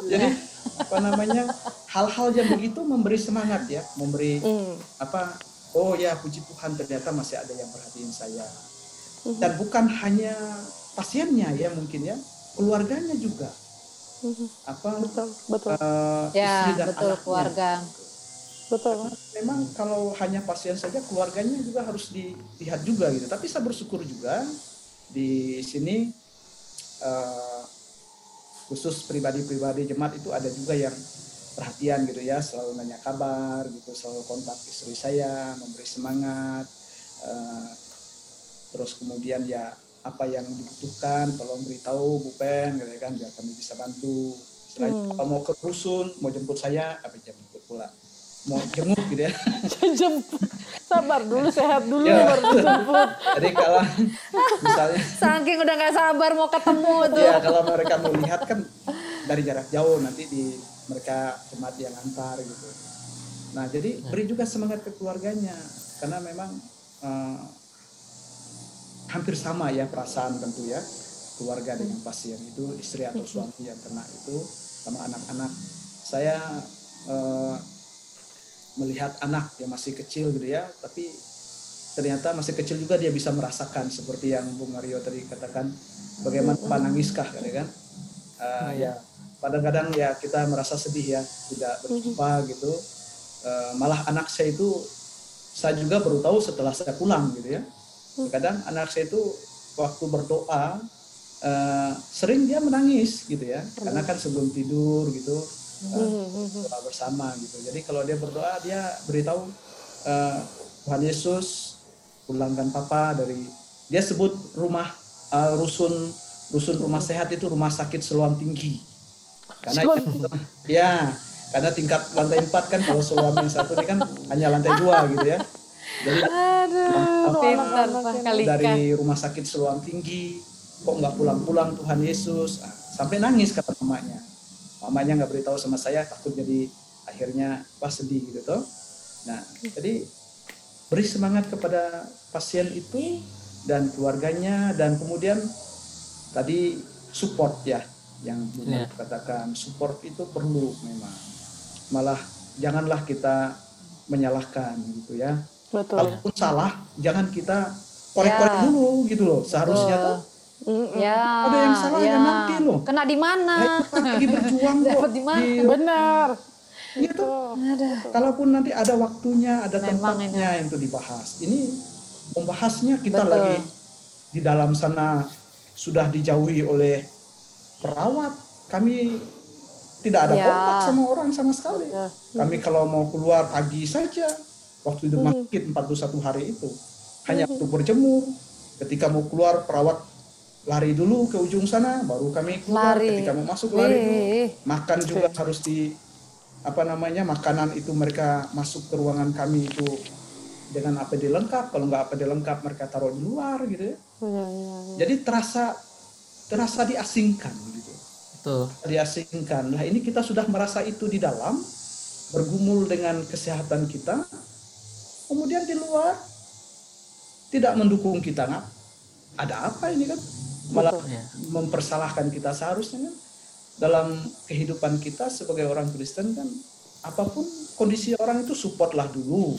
Jadi apa namanya hal-hal yang begitu memberi semangat ya memberi Hmm. apa oh ya puji Tuhan ternyata masih ada yang perhatiin saya. Dan bukan hanya pasiennya ya mungkin ya keluarganya juga. Apa Betul, betul, eh, Ya, istri dan betul anaknya. keluarga. Betul. memang kalau hanya pasien saja keluarganya juga harus dilihat juga gitu. Tapi saya bersyukur juga di sini eh, khusus pribadi-pribadi jemaat itu ada juga yang perhatian gitu ya selalu nanya kabar gitu selalu kontak istri saya memberi semangat eh, terus kemudian ya apa yang dibutuhkan tolong beritahu Bu Pen gitu ya kan biar kami bisa bantu. Selain kalau mau ke rusun mau jemput saya apa jemput pula mau jenguk gitu ya (laughs) Jemput. Sabar dulu, sehat dulu Ya. baru dijemput. jadi kalau misalnya (laughs) Saking udah nggak sabar mau ketemu tuh. ya kalau mereka mau lihat kan dari jarak jauh nanti di mereka jemaat yang antar gitu nah jadi beri juga semangat ke keluarganya karena memang eh, hampir sama ya perasaan tentu ya keluarga dengan pasien itu istri atau suami yang kena itu sama anak-anak saya eh, melihat anak yang masih kecil gitu ya tapi ternyata masih kecil juga dia bisa merasakan seperti yang Bung Mario tadi katakan bagaimana Pak nangiskah kan? Ya kan Eh, ya kadang-kadang ya kita merasa sedih ya tidak berjumpa gitu. Eh, malah anak saya itu saya juga baru tahu setelah saya pulang gitu ya. Kadang anak saya itu waktu berdoa eh, sering dia menangis gitu ya. Karena kan sebelum tidur gitu doa bersama gitu. Jadi kalau dia berdoa dia beritahu eh, Tuhan Yesus pulangkan papa dari dia sebut rumah eh, rusun rusun rumah sehat itu rumah sakit Seluam Tinggi. Karena Seluam itu- ya karena tingkat lantai empat kan kalau suami satu ini kan hanya lantai dua gitu ya. Jadi Pintar Kalika. dari rumah sakit seluam tinggi kok nggak pulang-pulang Tuhan Yesus? Sampai nangis kata mamanya mamanya nggak beritahu sama saya takut jadi akhirnya pas sedih gitu toh nah jadi beri semangat kepada pasien itu dan keluarganya dan kemudian tadi support ya yang. Malik katakan support itu perlu memang malah janganlah kita menyalahkan gitu ya Betul. kalaupun salah jangan kita korek-korek Ya. dulu gitu loh seharusnya Betul. tuh Ya, Ada yang salah ya nanti loh. Kena di mana? "Ayo, kita lagi berjuang (laughs) kok Dapat di mana? Di- Benar. gitu. kalaupun nanti ada waktunya ada Memang tempatnya itu dibahas ini membahasnya kita Betul. lagi di dalam sana sudah dijauhi oleh perawat kami tidak ada Ya. kontak sama orang sama sekali Ya. kami kalau mau keluar pagi saja waktu itu sakit 41 hari itu hanya untuk berjemur ketika mau keluar perawat lari dulu ke ujung sana baru kami keluar Lari. ketika mau masuk lari dulu. Makan juga harus di apa namanya makanan itu mereka masuk ke ruangan kami itu dengan APD lengkap. Kalau nggak APD lengkap mereka taruh di luar gitu ya. Iya, iya. jadi terasa terasa diasingkan gitu. Betul. diasingkan. Lah ini kita sudah merasa itu di dalam bergumul dengan kesehatan kita. Kemudian di luar tidak mendukung kita. Ngap ada apa ini kan malah Iya. mempersalahkan kita seharusnya kan dalam kehidupan kita sebagai orang Kristen kan apa pun kondisi orang itu supportlah dulu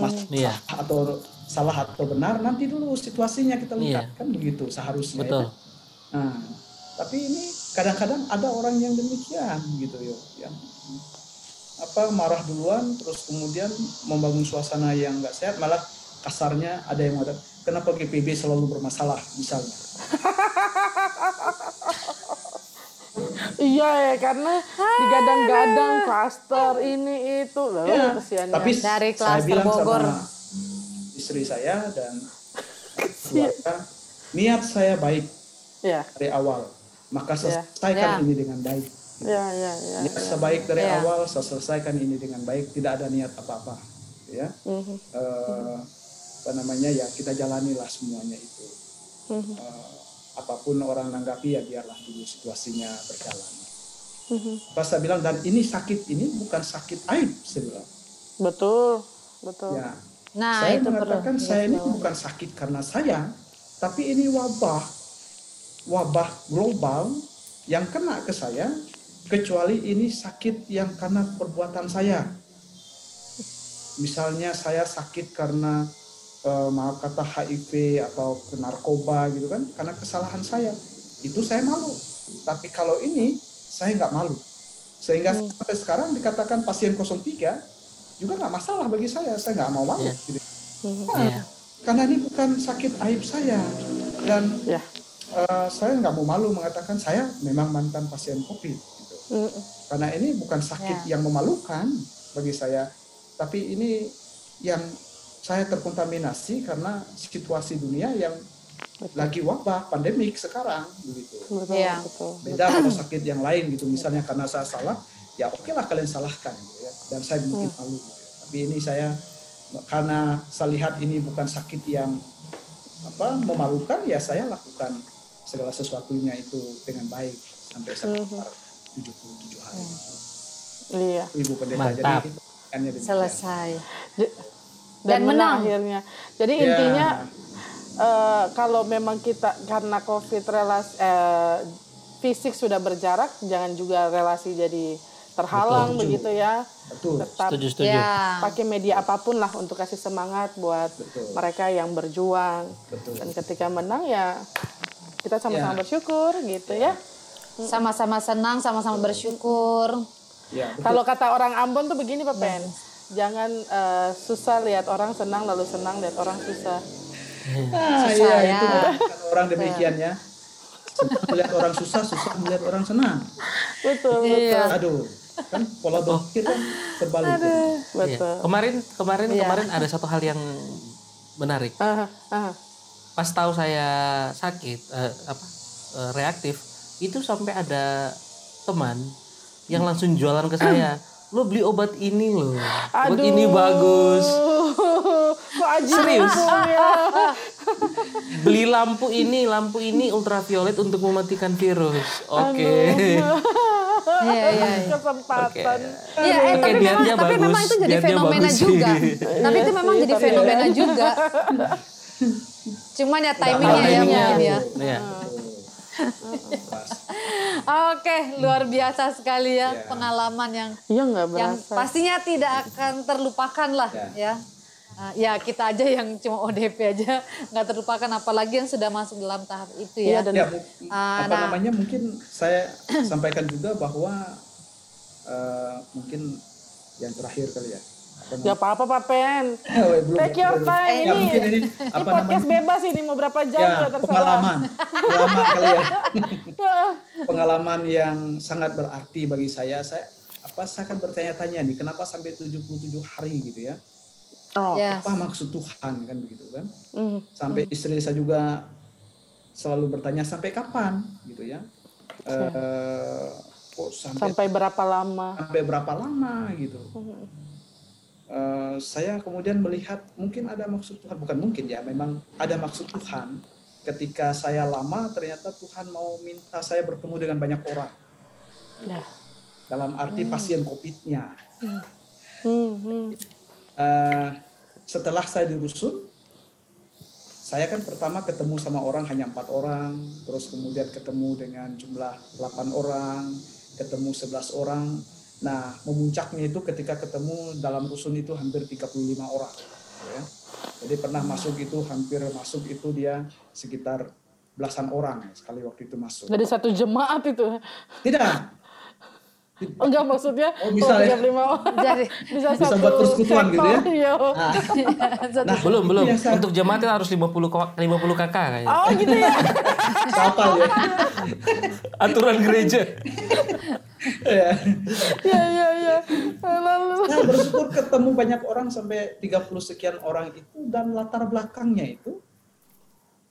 mas Iya. atau salah atau benar nanti dulu situasinya kita lihat Iya. kan begitu seharusnya Betul. ya. Nah, tapi ini kadang-kadang ada orang yang demikian gitu yo yang apa marah duluan terus kemudian membangun suasana yang nggak sehat malah kasarnya ada yang mengatakan kenapa GPB selalu bermasalah misalnya (laughs) Iya ya karena digadang-gadang klaster ini itu loh Ya, kesiannya. tapi Dari saya klaster bilang Bogor. sama istri saya dan keluarga niat saya baik ya dari awal maka Ya. selesaikan Ya. ini dengan baik ya ya ya. niat sebaik dari Ya. awal saya selesaikan ini dengan baik tidak ada niat apa-apa ya Mhm, Eh, apa namanya ya kita jalanilah semuanya itu mhm, Eh, apa pun orang nanggapi ya biarlah dulu situasinya berjalan mhm. pas saya bilang dan ini sakit ini bukan sakit aib saya bilang Betul betul. ya Nah, saya itu perlu. mengatakan saya ini bukan sakit karena saya, tapi ini wabah, wabah global yang kena ke saya, kecuali ini sakit yang karena perbuatan saya. Misalnya saya sakit karena eh, maaf kata HIV atau ke narkoba gitu kan, karena kesalahan saya, itu saya malu. Tapi kalau ini saya nggak malu, sehingga sampai sekarang dikatakan pasien 03 juga nggak masalah bagi saya, saya nggak mau malu. Iya. gitu. Mhm. Nah, Iya. karena ini bukan sakit aib saya dan Ya. eh, saya nggak mau malu mengatakan saya memang mantan pasien COVID. Gitu. Mhm. Karena ini bukan sakit yang memalukan bagi saya, tapi ini yang saya terkontaminasi karena situasi dunia yang lagi wabah pandemik sekarang begitu. Betul Iya. betul. Beda kalau sakit yang lain gitu, misalnya karena saya salah, ya oke lah kalian salahkan gitu ya, dan saya mungkin malu. Gitu. Tapi ini saya karena saya lihat ini bukan sakit yang apa memalukan, ya saya lakukan segala sesuatunya itu dengan baik sampai sekitar 77 hari. Iya. Ibu pendeta Mantap. jadi hanya demikian. Selesai. J- Dan menang. akhirnya. Jadi Ya. intinya eh, kalau memang kita karena covid relasi eh, fisik sudah berjarak, jangan juga relasi jadi terhalang Betul. begitu ya. Betul. Tetap Setuju, setuju. Ya. pakai media apa pun lah untuk kasih semangat buat Betul. mereka yang berjuang. Betul. Dan ketika menang ya kita sama-sama Ya. bersyukur gitu ya. Sama-sama senang, sama-sama bersyukur. Ya. Kalau kata orang Ambon tuh begini Pak Pen. Jangan eh, susah lihat orang senang lalu senang lihat orang susah. Ah, Susah, iya, ya. itu (laughs) orang demikian ya. Senang melihat orang susah, susah melihat orang senang. Betul, Iya. Aduh, kan pola berpikir kan terbalik. betul. Iya. Betul. Kemarin kemarin Iya. kemarin ada satu hal yang menarik. Ah, ah. Pas tahu saya sakit eh, apa eh, reaktif, itu sampai ada teman yang langsung jualan ke saya. Lo beli obat ini loh. Obat ini bagus. (laughs) Kok Serius? ya? (laughs) Beli lampu ini, lampu ini ultraviolet untuk mematikan virus. Oke. Iya, iya. iya. Kesempatan. Iya, eh, Oke, tapi memang, niatnya tapi bagus, memang itu jadi fenomena bagus juga. (laughs) tapi itu memang jadi fenomena juga. Cuman ya timingnya ya mungkin ya. Iya. Oke, luar biasa sekali ya pengalaman yang Iya yang pastinya tidak akan terlupakan lah ya. Ah, ya kita aja yang cuma ODP aja nggak terlupakan apalagi yang sudah masuk dalam tahap itu ya. Iya, dan Ya, Ah, apa nah. namanya mungkin saya sampaikan juga bahwa eh, mungkin yang terakhir kali ya. Gak apa-apa Pak Pen. (laughs) Belum, Take your belum. time Ya, ini. mungkin ini Ini apa podcast namanya? bebas ini mau berapa jam Ya, terserah. pengalaman, pengalaman (laughs) kali ya. pengalaman yang sangat berarti bagi saya. Saya apa saya akan bertanya-tanya nih, kenapa sampai 77 hari gitu ya? Oh. Ya. Apa maksud Tuhan kan begitu kan? Hmm. Sampai istri saya juga selalu bertanya sampai kapan gitu ya? Eh, kok sampai Sampai berapa lama? sampai berapa lama gitu? Eh, saya kemudian melihat mungkin ada maksud Tuhan, bukan mungkin ya, memang ada maksud Tuhan. Ketika saya lama, ternyata Tuhan mau minta saya bertemu dengan banyak orang Ya. dalam arti pasien COVID-nya. Hmm, hmm. Eh, setelah saya di rusun, saya kan pertama ketemu sama orang hanya empat orang, terus kemudian ketemu dengan jumlah 8 orang, ketemu 11 orang. Nah, memuncaknya itu ketika ketemu dalam rusun itu hampir 35 orang. ya. Jadi pernah masuk itu hampir masuk itu dia sekitar belasan orang sekali waktu itu masuk. Dari satu jemaat itu. Tidak, Enggak maksudnya. Oh, bisa ya? 35 orang. Jadi (laughs) Bisa, Bisa satu buat persekutuan gitu ya? iya. nah, (laughs) nah, Belum, belum. saya- Untuk jemaat itu harus 50 ko- 50 kakak kayaknya. Oh gitu ya. (laughs) Siapa ya? Aturan gereja. Ya. Iya iya iya. Lalu. Saya bersyukur ketemu banyak orang sampai 30 sekian orang itu dan latar belakangnya itu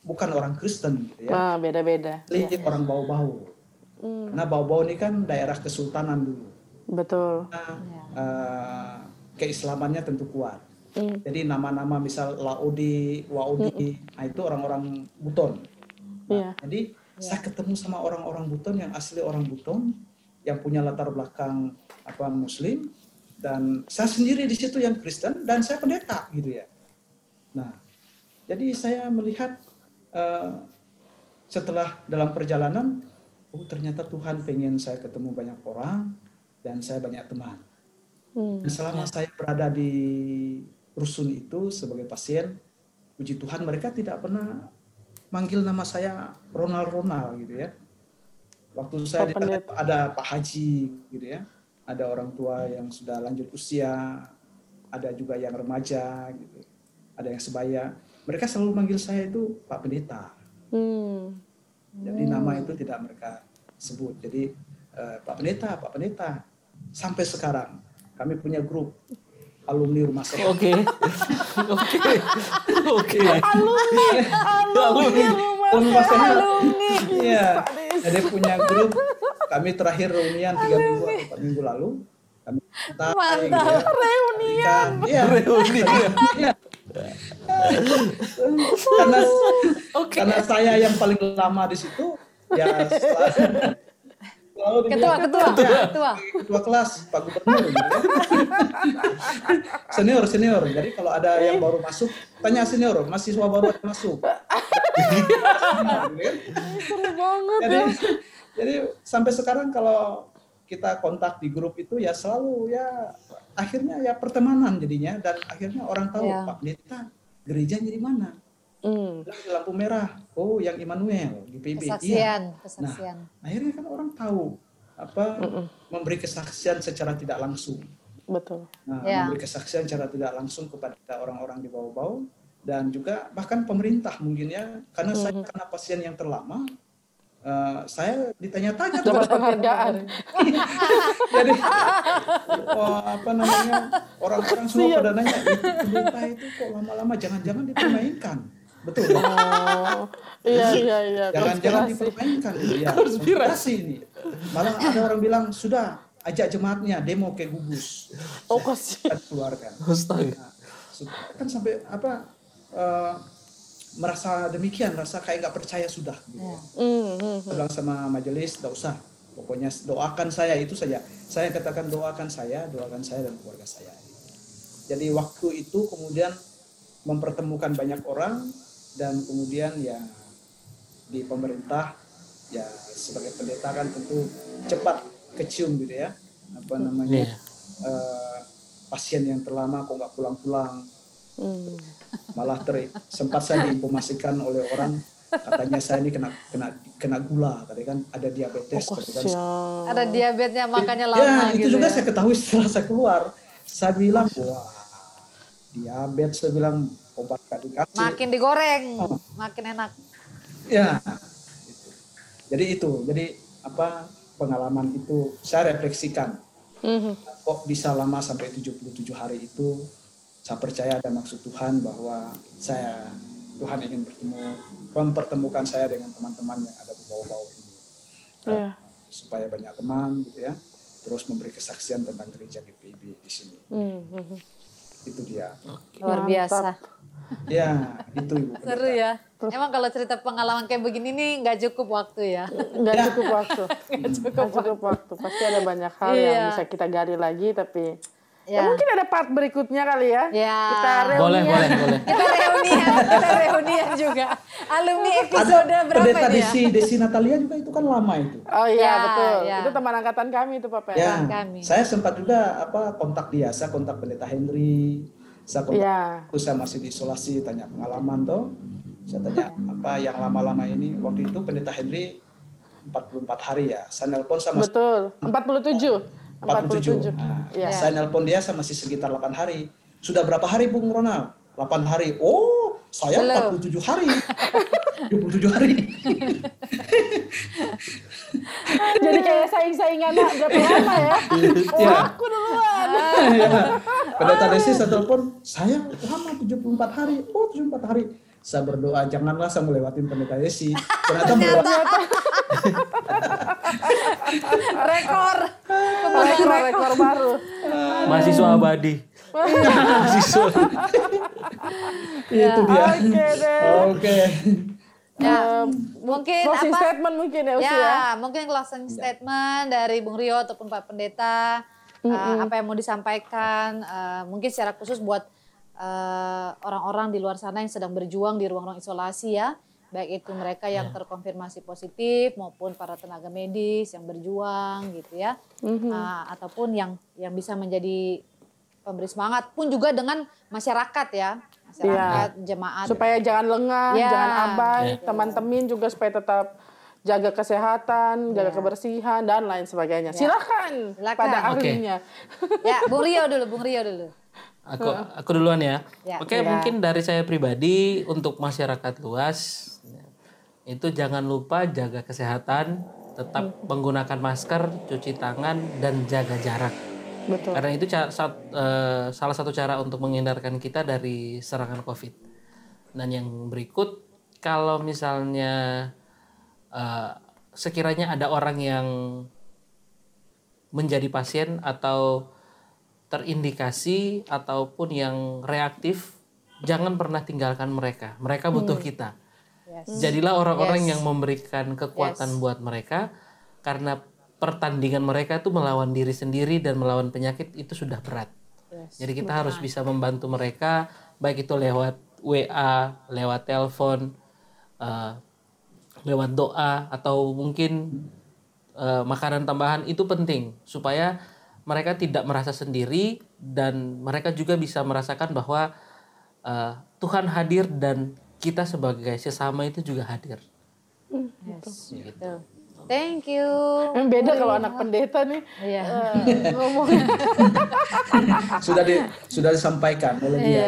bukan orang Kristen gitu ya. Nah beda-beda. Lihat orang bau-bau. Karena bau-bau ini kan daerah kesultanan dulu. Betul. Nah, eh, keislamannya tentu kuat. Hmm. Jadi nama-nama misal Laodi, Waodi, nah itu orang-orang Buton. Iya. Jadi saya ketemu sama orang-orang Buton yang asli orang Buton yang punya latar belakang apa Muslim dan saya sendiri di situ yang Kristen dan saya pendeta gitu ya. Nah, jadi saya melihat eh, setelah dalam perjalanan, oh ternyata Tuhan pengen saya ketemu banyak orang dan saya banyak teman. Hmm. Dan selama saya berada di rusun itu sebagai pasien, puji Tuhan mereka tidak pernah manggil nama saya Ronald Ronald gitu ya. Waktu saya Pendeta. ada Pak Haji gitu ya, ada orang tua yang sudah lanjut usia, ada juga yang remaja gitu, ada yang sebaya. Mereka selalu manggil saya itu Pak Pendeta. Hmm. Jadi nama itu tidak mereka sebut. Jadi eh, Pak Pendeta, Pak Pendeta. Sampai sekarang kami punya grup alumni rumah saya. Oke. (laughs) Oke. Oke. Alumni, alumni rumah saya. Alumni. Iya. Jadi punya grup. Kami terakhir reunian tiga minggu atau empat minggu lalu. Kami Mantap. gitu ya. Reunian. Iya. Reuni. Iya. (laughs) karena karena saya yang paling lama di situ ya selalu ketua, dibilang, ketua, ketua. ketua kelas Pak Gubernur gitu ya. (laughs) senior senior jadi kalau ada yang baru masuk tanya senior mahasiswa baru yang masuk. Seru banget jadi ya. jadi sampai sekarang kalau kita kontak di grup itu ya selalu ya akhirnya ya pertemanan jadinya dan akhirnya orang tahu Ya. Pak Pendeta gerejanya di mana Hmm. di lampu merah oh yang Immanuel di PB iya Kesaksian, kesaksian. akhirnya kan orang tahu apa memberi kesaksian secara tidak langsung Betul. Nah, Ya. memberi kesaksian secara tidak langsung kepada orang-orang di bawah-bawah dan juga bahkan pemerintah mungkin ya karena saya karena pasien yang terlama eh, saya ditanya-tanya tuh Dapat penghargaan. (laughs) jadi oh, apa namanya orang-orang semua pada nanya itu pendeta itu kok lama-lama jangan-jangan dipermainkan betul? Oh. (laughs) Iya iya iya. jangan-jangan konspirasi. dipermainkan gitu ya konspirasi ini malah ada orang bilang sudah ajak jemaatnya demo ke gugus Oh kasihan. (laughs) kan keluarkan Astaga. Nah, kan sampai apa eh, merasa demikian rasa kayak nggak percaya sudah gitu. Hmm, hmm. Saya bilang sama majelis tidak usah pokoknya doakan saya itu saja saya katakan doakan saya doakan saya dan keluarga saya jadi waktu itu kemudian mempertemukan banyak orang dan kemudian ya di pemerintah ya sebagai pendeta kan tentu cepat kecium gitu ya apa namanya Iya. eh, pasien yang terlama kok nggak pulang-pulang Hmm. malah ter sempat saya diinformasikan oleh orang katanya saya ini kena kena kena gula tadi kan ada diabetes Oh kan. Ada diabetesnya makanya ya lama itu gitu juga ya. saya ketahui setelah saya keluar saya bilang wah diabetes saya bilang obat dikasih Makin digoreng, makin enak. ya itu. jadi itu jadi apa pengalaman itu saya refleksikan Hmm. kok bisa lama sampai 77 hari itu saya percaya ada maksud Tuhan bahwa saya Tuhan ingin bertemu mempertemukan saya dengan teman-teman yang ada di bawah-bawah ini Iya. supaya banyak teman gitu ya terus memberi kesaksian tentang gereja GPIB di sini Hmm, hmm. itu dia Luar biasa. Ya itu ibu Seru ya. Emang kalau cerita pengalaman kayak begini nih nggak cukup waktu ya. Nggak cukup waktu. (laughs) Nggak cukup waktu. Pasti ada banyak hal yang Iya. bisa kita gali lagi, tapi ya. Ya. mungkin ada part berikutnya kali ya. Ya. Kita reunian. Boleh, boleh, boleh. Kita reunian, kita reunian juga. Alumni episode ada berapa pendeta ini ya? Desi Desi Natalia juga itu kan lama itu Oh iya Ya, betul. ya. Itu teman angkatan kami itu Pak Pen. ya kami. saya sempat juga apa kontak dia saya kontak pendeta Henry saya kontak Iya. Waktu saya masih di isolasi tanya pengalaman tuh saya tanya apa yang lama-lama ini waktu itu pendeta Henry 44 hari ya saya nelpon sama Betul. 47. 47. 47 nah, Iya. saya nelpon dia saya masih sekitar 8 hari sudah berapa hari Bung Ronald 8 hari oh saya Belum. 47 hari (laughs) 27 hari (laughs) Jadi kayak saing-saingan berapa lama ya? Oh, Iya. aku duluan. Ya. pendeta Desi saya telepon saya lama 74 hari oh 74 hari saya berdoa janganlah saya melewati pendeta Desi ternyata melewati Rekor. (laughs) Rekor rekor baru. Mahasiswa abadi. Mahasiswa. itu dia Oke deh. oke Ya, mungkin Closing apa? statement mungkin ya ya. Ya, mungkin closing statement dari Bung Rio ataupun Pak Pendeta, uh, apa yang mau disampaikan, uh, mungkin secara khusus buat uh, orang-orang di luar sana yang sedang berjuang di ruang-ruang isolasi ya, baik itu mereka yang terkonfirmasi positif maupun para tenaga medis yang berjuang gitu ya, Uh, ataupun yang yang bisa menjadi pemberi semangat pun juga dengan masyarakat ya, masyarakat jemaat. supaya jangan lengah, Ya. jangan abai, Ya. teman-teman juga supaya tetap jaga kesehatan, jaga kebersihan dan lain sebagainya. Silakan, Silakan. pada Oke. ahlinya. ya, Bung Rio dulu, Bung Rio dulu. Aku aku duluan ya. Ya. Oke, mungkin dari saya pribadi untuk masyarakat luas itu jangan lupa jaga kesehatan, tetap menggunakan masker, cuci tangan dan jaga jarak. Betul. Karena itu ca- sat- eh, salah satu cara untuk menghindarkan kita dari serangan COVID. Dan yang berikut, kalau misalnya eh, sekiranya ada orang yang menjadi pasien atau terindikasi ataupun yang reaktif, jangan pernah tinggalkan mereka. Mereka butuh kita. Jadilah orang-orang yang memberikan kekuatan buat mereka karena pertandingan mereka itu melawan diri sendiri dan melawan penyakit itu sudah berat. Jadi kita harus bisa membantu mereka baik itu lewat WA, lewat telepon, eh, lewat doa atau mungkin eh, makanan tambahan itu penting supaya mereka tidak merasa sendiri dan mereka juga bisa merasakan bahwa eh, Tuhan hadir dan kita sebagai sesama itu juga hadir. Yes, gitu. Thank you. Yang beda kalau anak pendeta nih. Iya. (laughs) ngomong. Sudah di, sudah disampaikan oleh dia.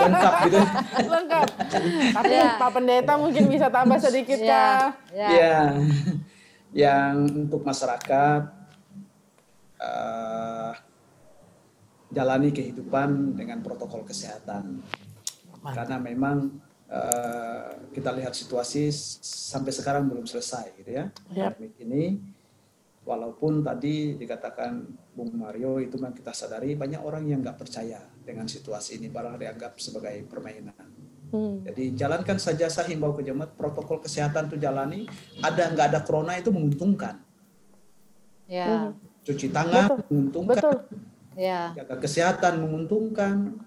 Lengkap gitu. Lengkap. Tapi Pak Pendeta mungkin bisa tambah sedikit Ya, kah? ya. ya yang untuk masyarakat eh, jalani kehidupan dengan protokol kesehatan. Karena memang eh, kita lihat situasi sampai sekarang belum selesai gitu ya Yap. pandemik ini walaupun tadi dikatakan Bung Mario itu memang kita sadari banyak orang yang nggak percaya dengan situasi ini malah dianggap sebagai permainan. Hmm. Jadi jalankan saja saya himbau ke jemaat protokol kesehatan itu jalani ada nggak ada corona itu menguntungkan. Ya. Cuci tangan menguntungkan, Betul. Ya. jaga kesehatan menguntungkan,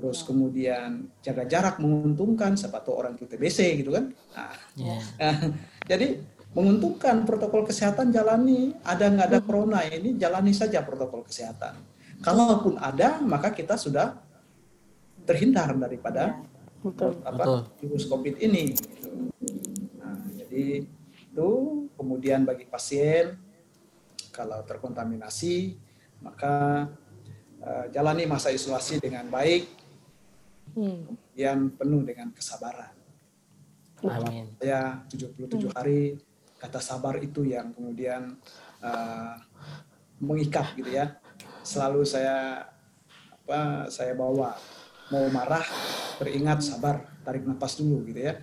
terus kemudian jaga jarak menguntungkan, siapa tahu orang itu TBC gitu kan. Nah, Ya. (laughs) jadi menguntungkan protokol kesehatan jalani, ada nggak ada corona ini jalani saja protokol kesehatan. Kalaupun ada, maka kita sudah terhindar daripada Betul. apa Betul. virus COVID ini. Nah, jadi itu kemudian bagi pasien kalau terkontaminasi maka eh, jalani masa isolasi dengan baik, Hmm. yang penuh dengan kesabaran. Amin. Saya 77 hari kata sabar itu yang kemudian eh, mengikat gitu ya. Selalu saya apa saya bawa mau marah teringat sabar tarik nafas dulu gitu ya.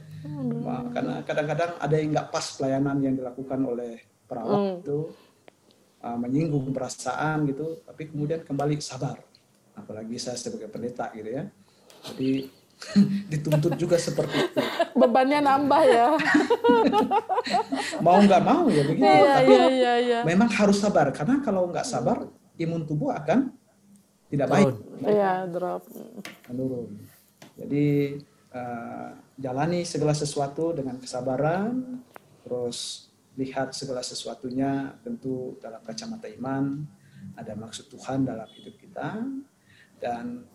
Wah, Karena kadang-kadang ada yang nggak pas pelayanan yang dilakukan oleh perawat itu uh, menyinggung perasaan gitu, tapi kemudian kembali sabar. Apalagi saya sebagai pendeta gitu ya. Jadi (laughs) dituntut juga seperti itu. Bebannya nambah ya. Mau nggak mau ya begitu. Iya, tapi iya, iya, iya. memang harus sabar karena kalau nggak sabar imun tubuh akan tidak baik Iya, drop. menurun. Jadi eh, jalani segala sesuatu dengan kesabaran, terus lihat segala sesuatunya tentu dalam kacamata iman, ada maksud Tuhan dalam hidup kita, dan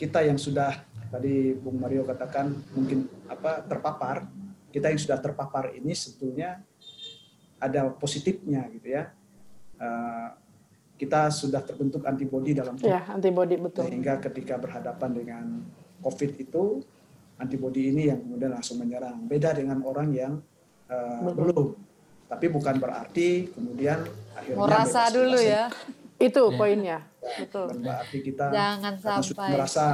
kita yang sudah tadi Bung Mario katakan mungkin apa terpapar, kita yang sudah terpapar ini sebetulnya ada positifnya gitu ya. Eh, kita sudah terbentuk antibodi dalam tubuh Ya, antibody betul. sehingga ketika berhadapan dengan COVID itu antibodi ini yang kemudian langsung menyerang. Beda dengan orang yang uh, belum. Tapi bukan berarti kemudian akhirnya Mau rasa bebas dulu ya. Itu poinnya. Betul. Berarti kita Jangan karena sudah sampai. merasa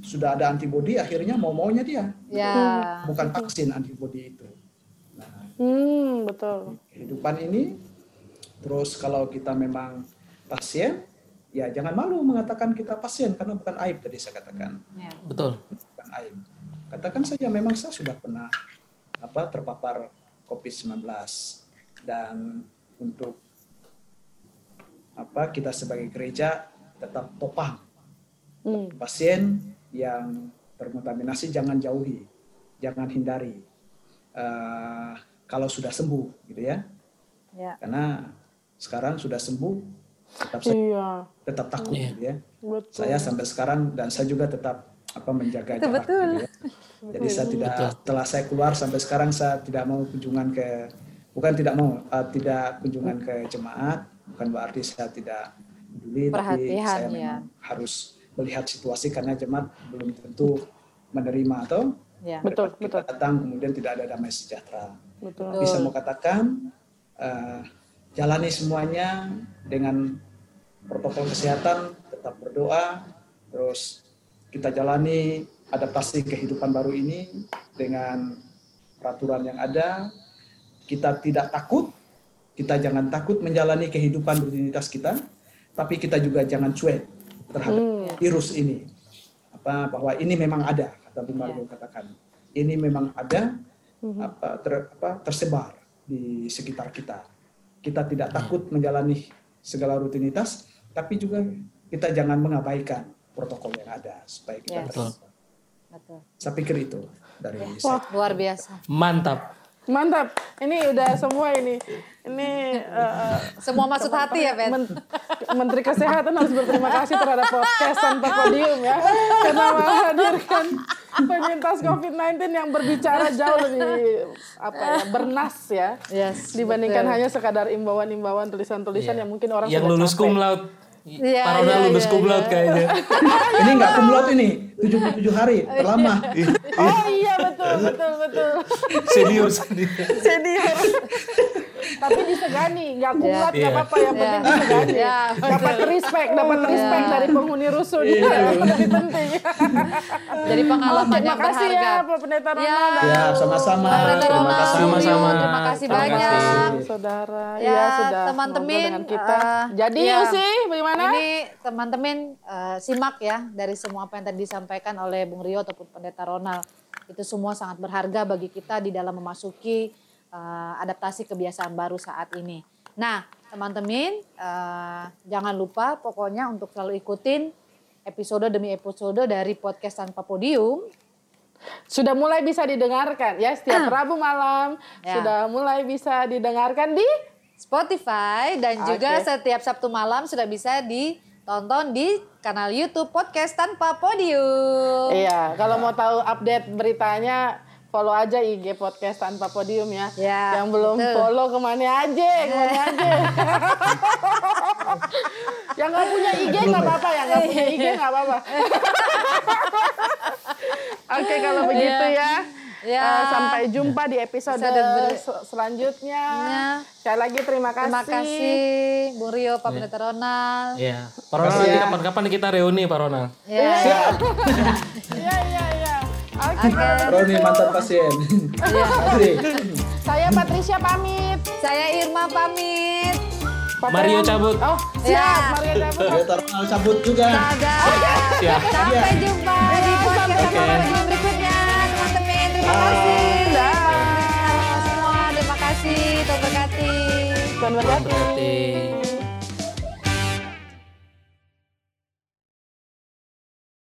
sudah ada antibodi akhirnya mau maunya dia. Ya. Bukan vaksin antibodi itu. Nah, Hmm, betul. kehidupan ini terus kalau kita memang pasien ya jangan malu mengatakan kita pasien karena bukan aib tadi saya katakan. Ya. Betul. bukan aib. Katakan saja memang saya sudah pernah apa terpapar COVID-19 dan untuk apa kita sebagai gereja tetap topang Hmm. pasien yang terkontaminasi jangan jauhi, jangan hindari. Eh, kalau sudah sembuh gitu ya, Ya. karena sekarang sudah sembuh tetap saya Iya, tetap takut Iya. gitu ya. betul. saya sampai sekarang dan saya juga tetap apa menjaga Itu jarak betul. gitu ya. (laughs) Jadi saya tidak setelah saya keluar sampai sekarang saya tidak mau kunjungan ke bukan tidak mau uh, tidak kunjungan ke jemaat bukan berarti saya tidak peduli tapi Perhatian, saya ya. harus melihat situasi karena jemaat belum tentu menerima atau Ya. Betul, kita betul. datang kemudian tidak ada damai sejahtera. Betul. Tapi saya mau katakan eh, jalani semuanya dengan protokol kesehatan, tetap berdoa, terus kita jalani adaptasi kehidupan baru ini dengan peraturan yang ada. Kita tidak takut, kita jangan takut menjalani kehidupan rutinitas kita, tapi kita juga jangan cuek terhadap virus ini. Apa bahwa ini memang ada, kata Bung Mario katakan. Ini memang ada apa, ter- apa, tersebar di sekitar kita. Kita tidak takut menjalani segala rutinitas, tapi juga kita jangan mengabaikan protokol yang ada supaya kita Yes. Betul. Saya pikir itu dari saya. Luar biasa. Mantap. Mantap. Ini udah semua ini. Ini eh, Semua maksud hati ya, Ben? Men- Menteri Kesehatan harus berterima kasih terhadap podcast tanpa podium ya. Karena menghadirkan penyintas COVID-19 yang berbicara jauh lebih apa ya, bernas ya. Yes, Dibandingkan betul. hanya sekadar imbauan-imbauan tulisan-tulisan Iya. yang mungkin orang Yang sudah lulus capek. cum laude. Iya, Parona iya, lulus iya, cum iya. laude kayaknya. (laughs) Ini nggak kumlot ini, 77 hari, terlama. (laughs) Oh iya betul betul betul. Senior senior. Senior. Tapi disegani, nggak kuat nggak Iya. apa-apa yang penting Iya. disegani. Iya, Dapat respect, dapat respect Iya. dari penghuni rusun. Iya. Lebih penting. Jadi pengalaman Terima yang kasih berharga. ya Pak Pendeta Ya. Ronald. Ya, sama-sama. Terima Ronald, kasih. Sama-sama. Terima kasih Terima banyak. kasih. Saudara, Ya, ya, sudah teman-teman, dengan kita. eh, Jadi ya. Usi, bagaimana? Ini teman-teman eh, simak ya dari semua apa yang tadi disampaikan oleh Bung Rio ataupun Pendeta Ronald. Itu semua sangat berharga bagi kita di dalam memasuki eh, adaptasi kebiasaan baru saat ini. Nah, teman-teman eh, jangan lupa pokoknya untuk selalu ikutin episode demi episode dari podcast tanpa podium Sudah mulai bisa didengarkan ya setiap Rabu malam. Ya. Sudah mulai bisa didengarkan di Spotify dan juga Oke. setiap Sabtu malam sudah bisa ditonton di kanal YouTube Podcast Tanpa Podium. Iya, kalau mau tahu update beritanya follow aja IG podcast tanpa podium ya. Ya, Yang belum betul. follow ke mana aja, ke mana (laughs) aja. yang nggak punya IG nggak apa-apa, yang nggak punya IG nggak apa-apa. (laughs) Oke kalau begitu ya. Ya. Eh, sampai jumpa di episode, Episode ber- se- selanjutnya. Ya. Sekali lagi terima kasih. Terima kasih Bung Rio, Pak Pendeta Ronald. Iya. Pak Ronald nanti kapan-kapan kita reuni Pak Ronald. Ya. Iya iya (laughs) iya. Oke. Oke. Roni mantan pasien. (laughs) Ya. Asli. Saya Patricia pamit. Saya Irma pamit. Papa Mario yang- cabut. Oh, siap. Ya. Mario cabut. Dia terkenal cabut juga. Dadah. Siap. Sampai jumpa di podcast. Tanpa Podium berikutnya, teman-teman. Terima kasih. Dah. Semua terima kasih. Tuhan berkati. Tuhan Tuhan berkati. berkati.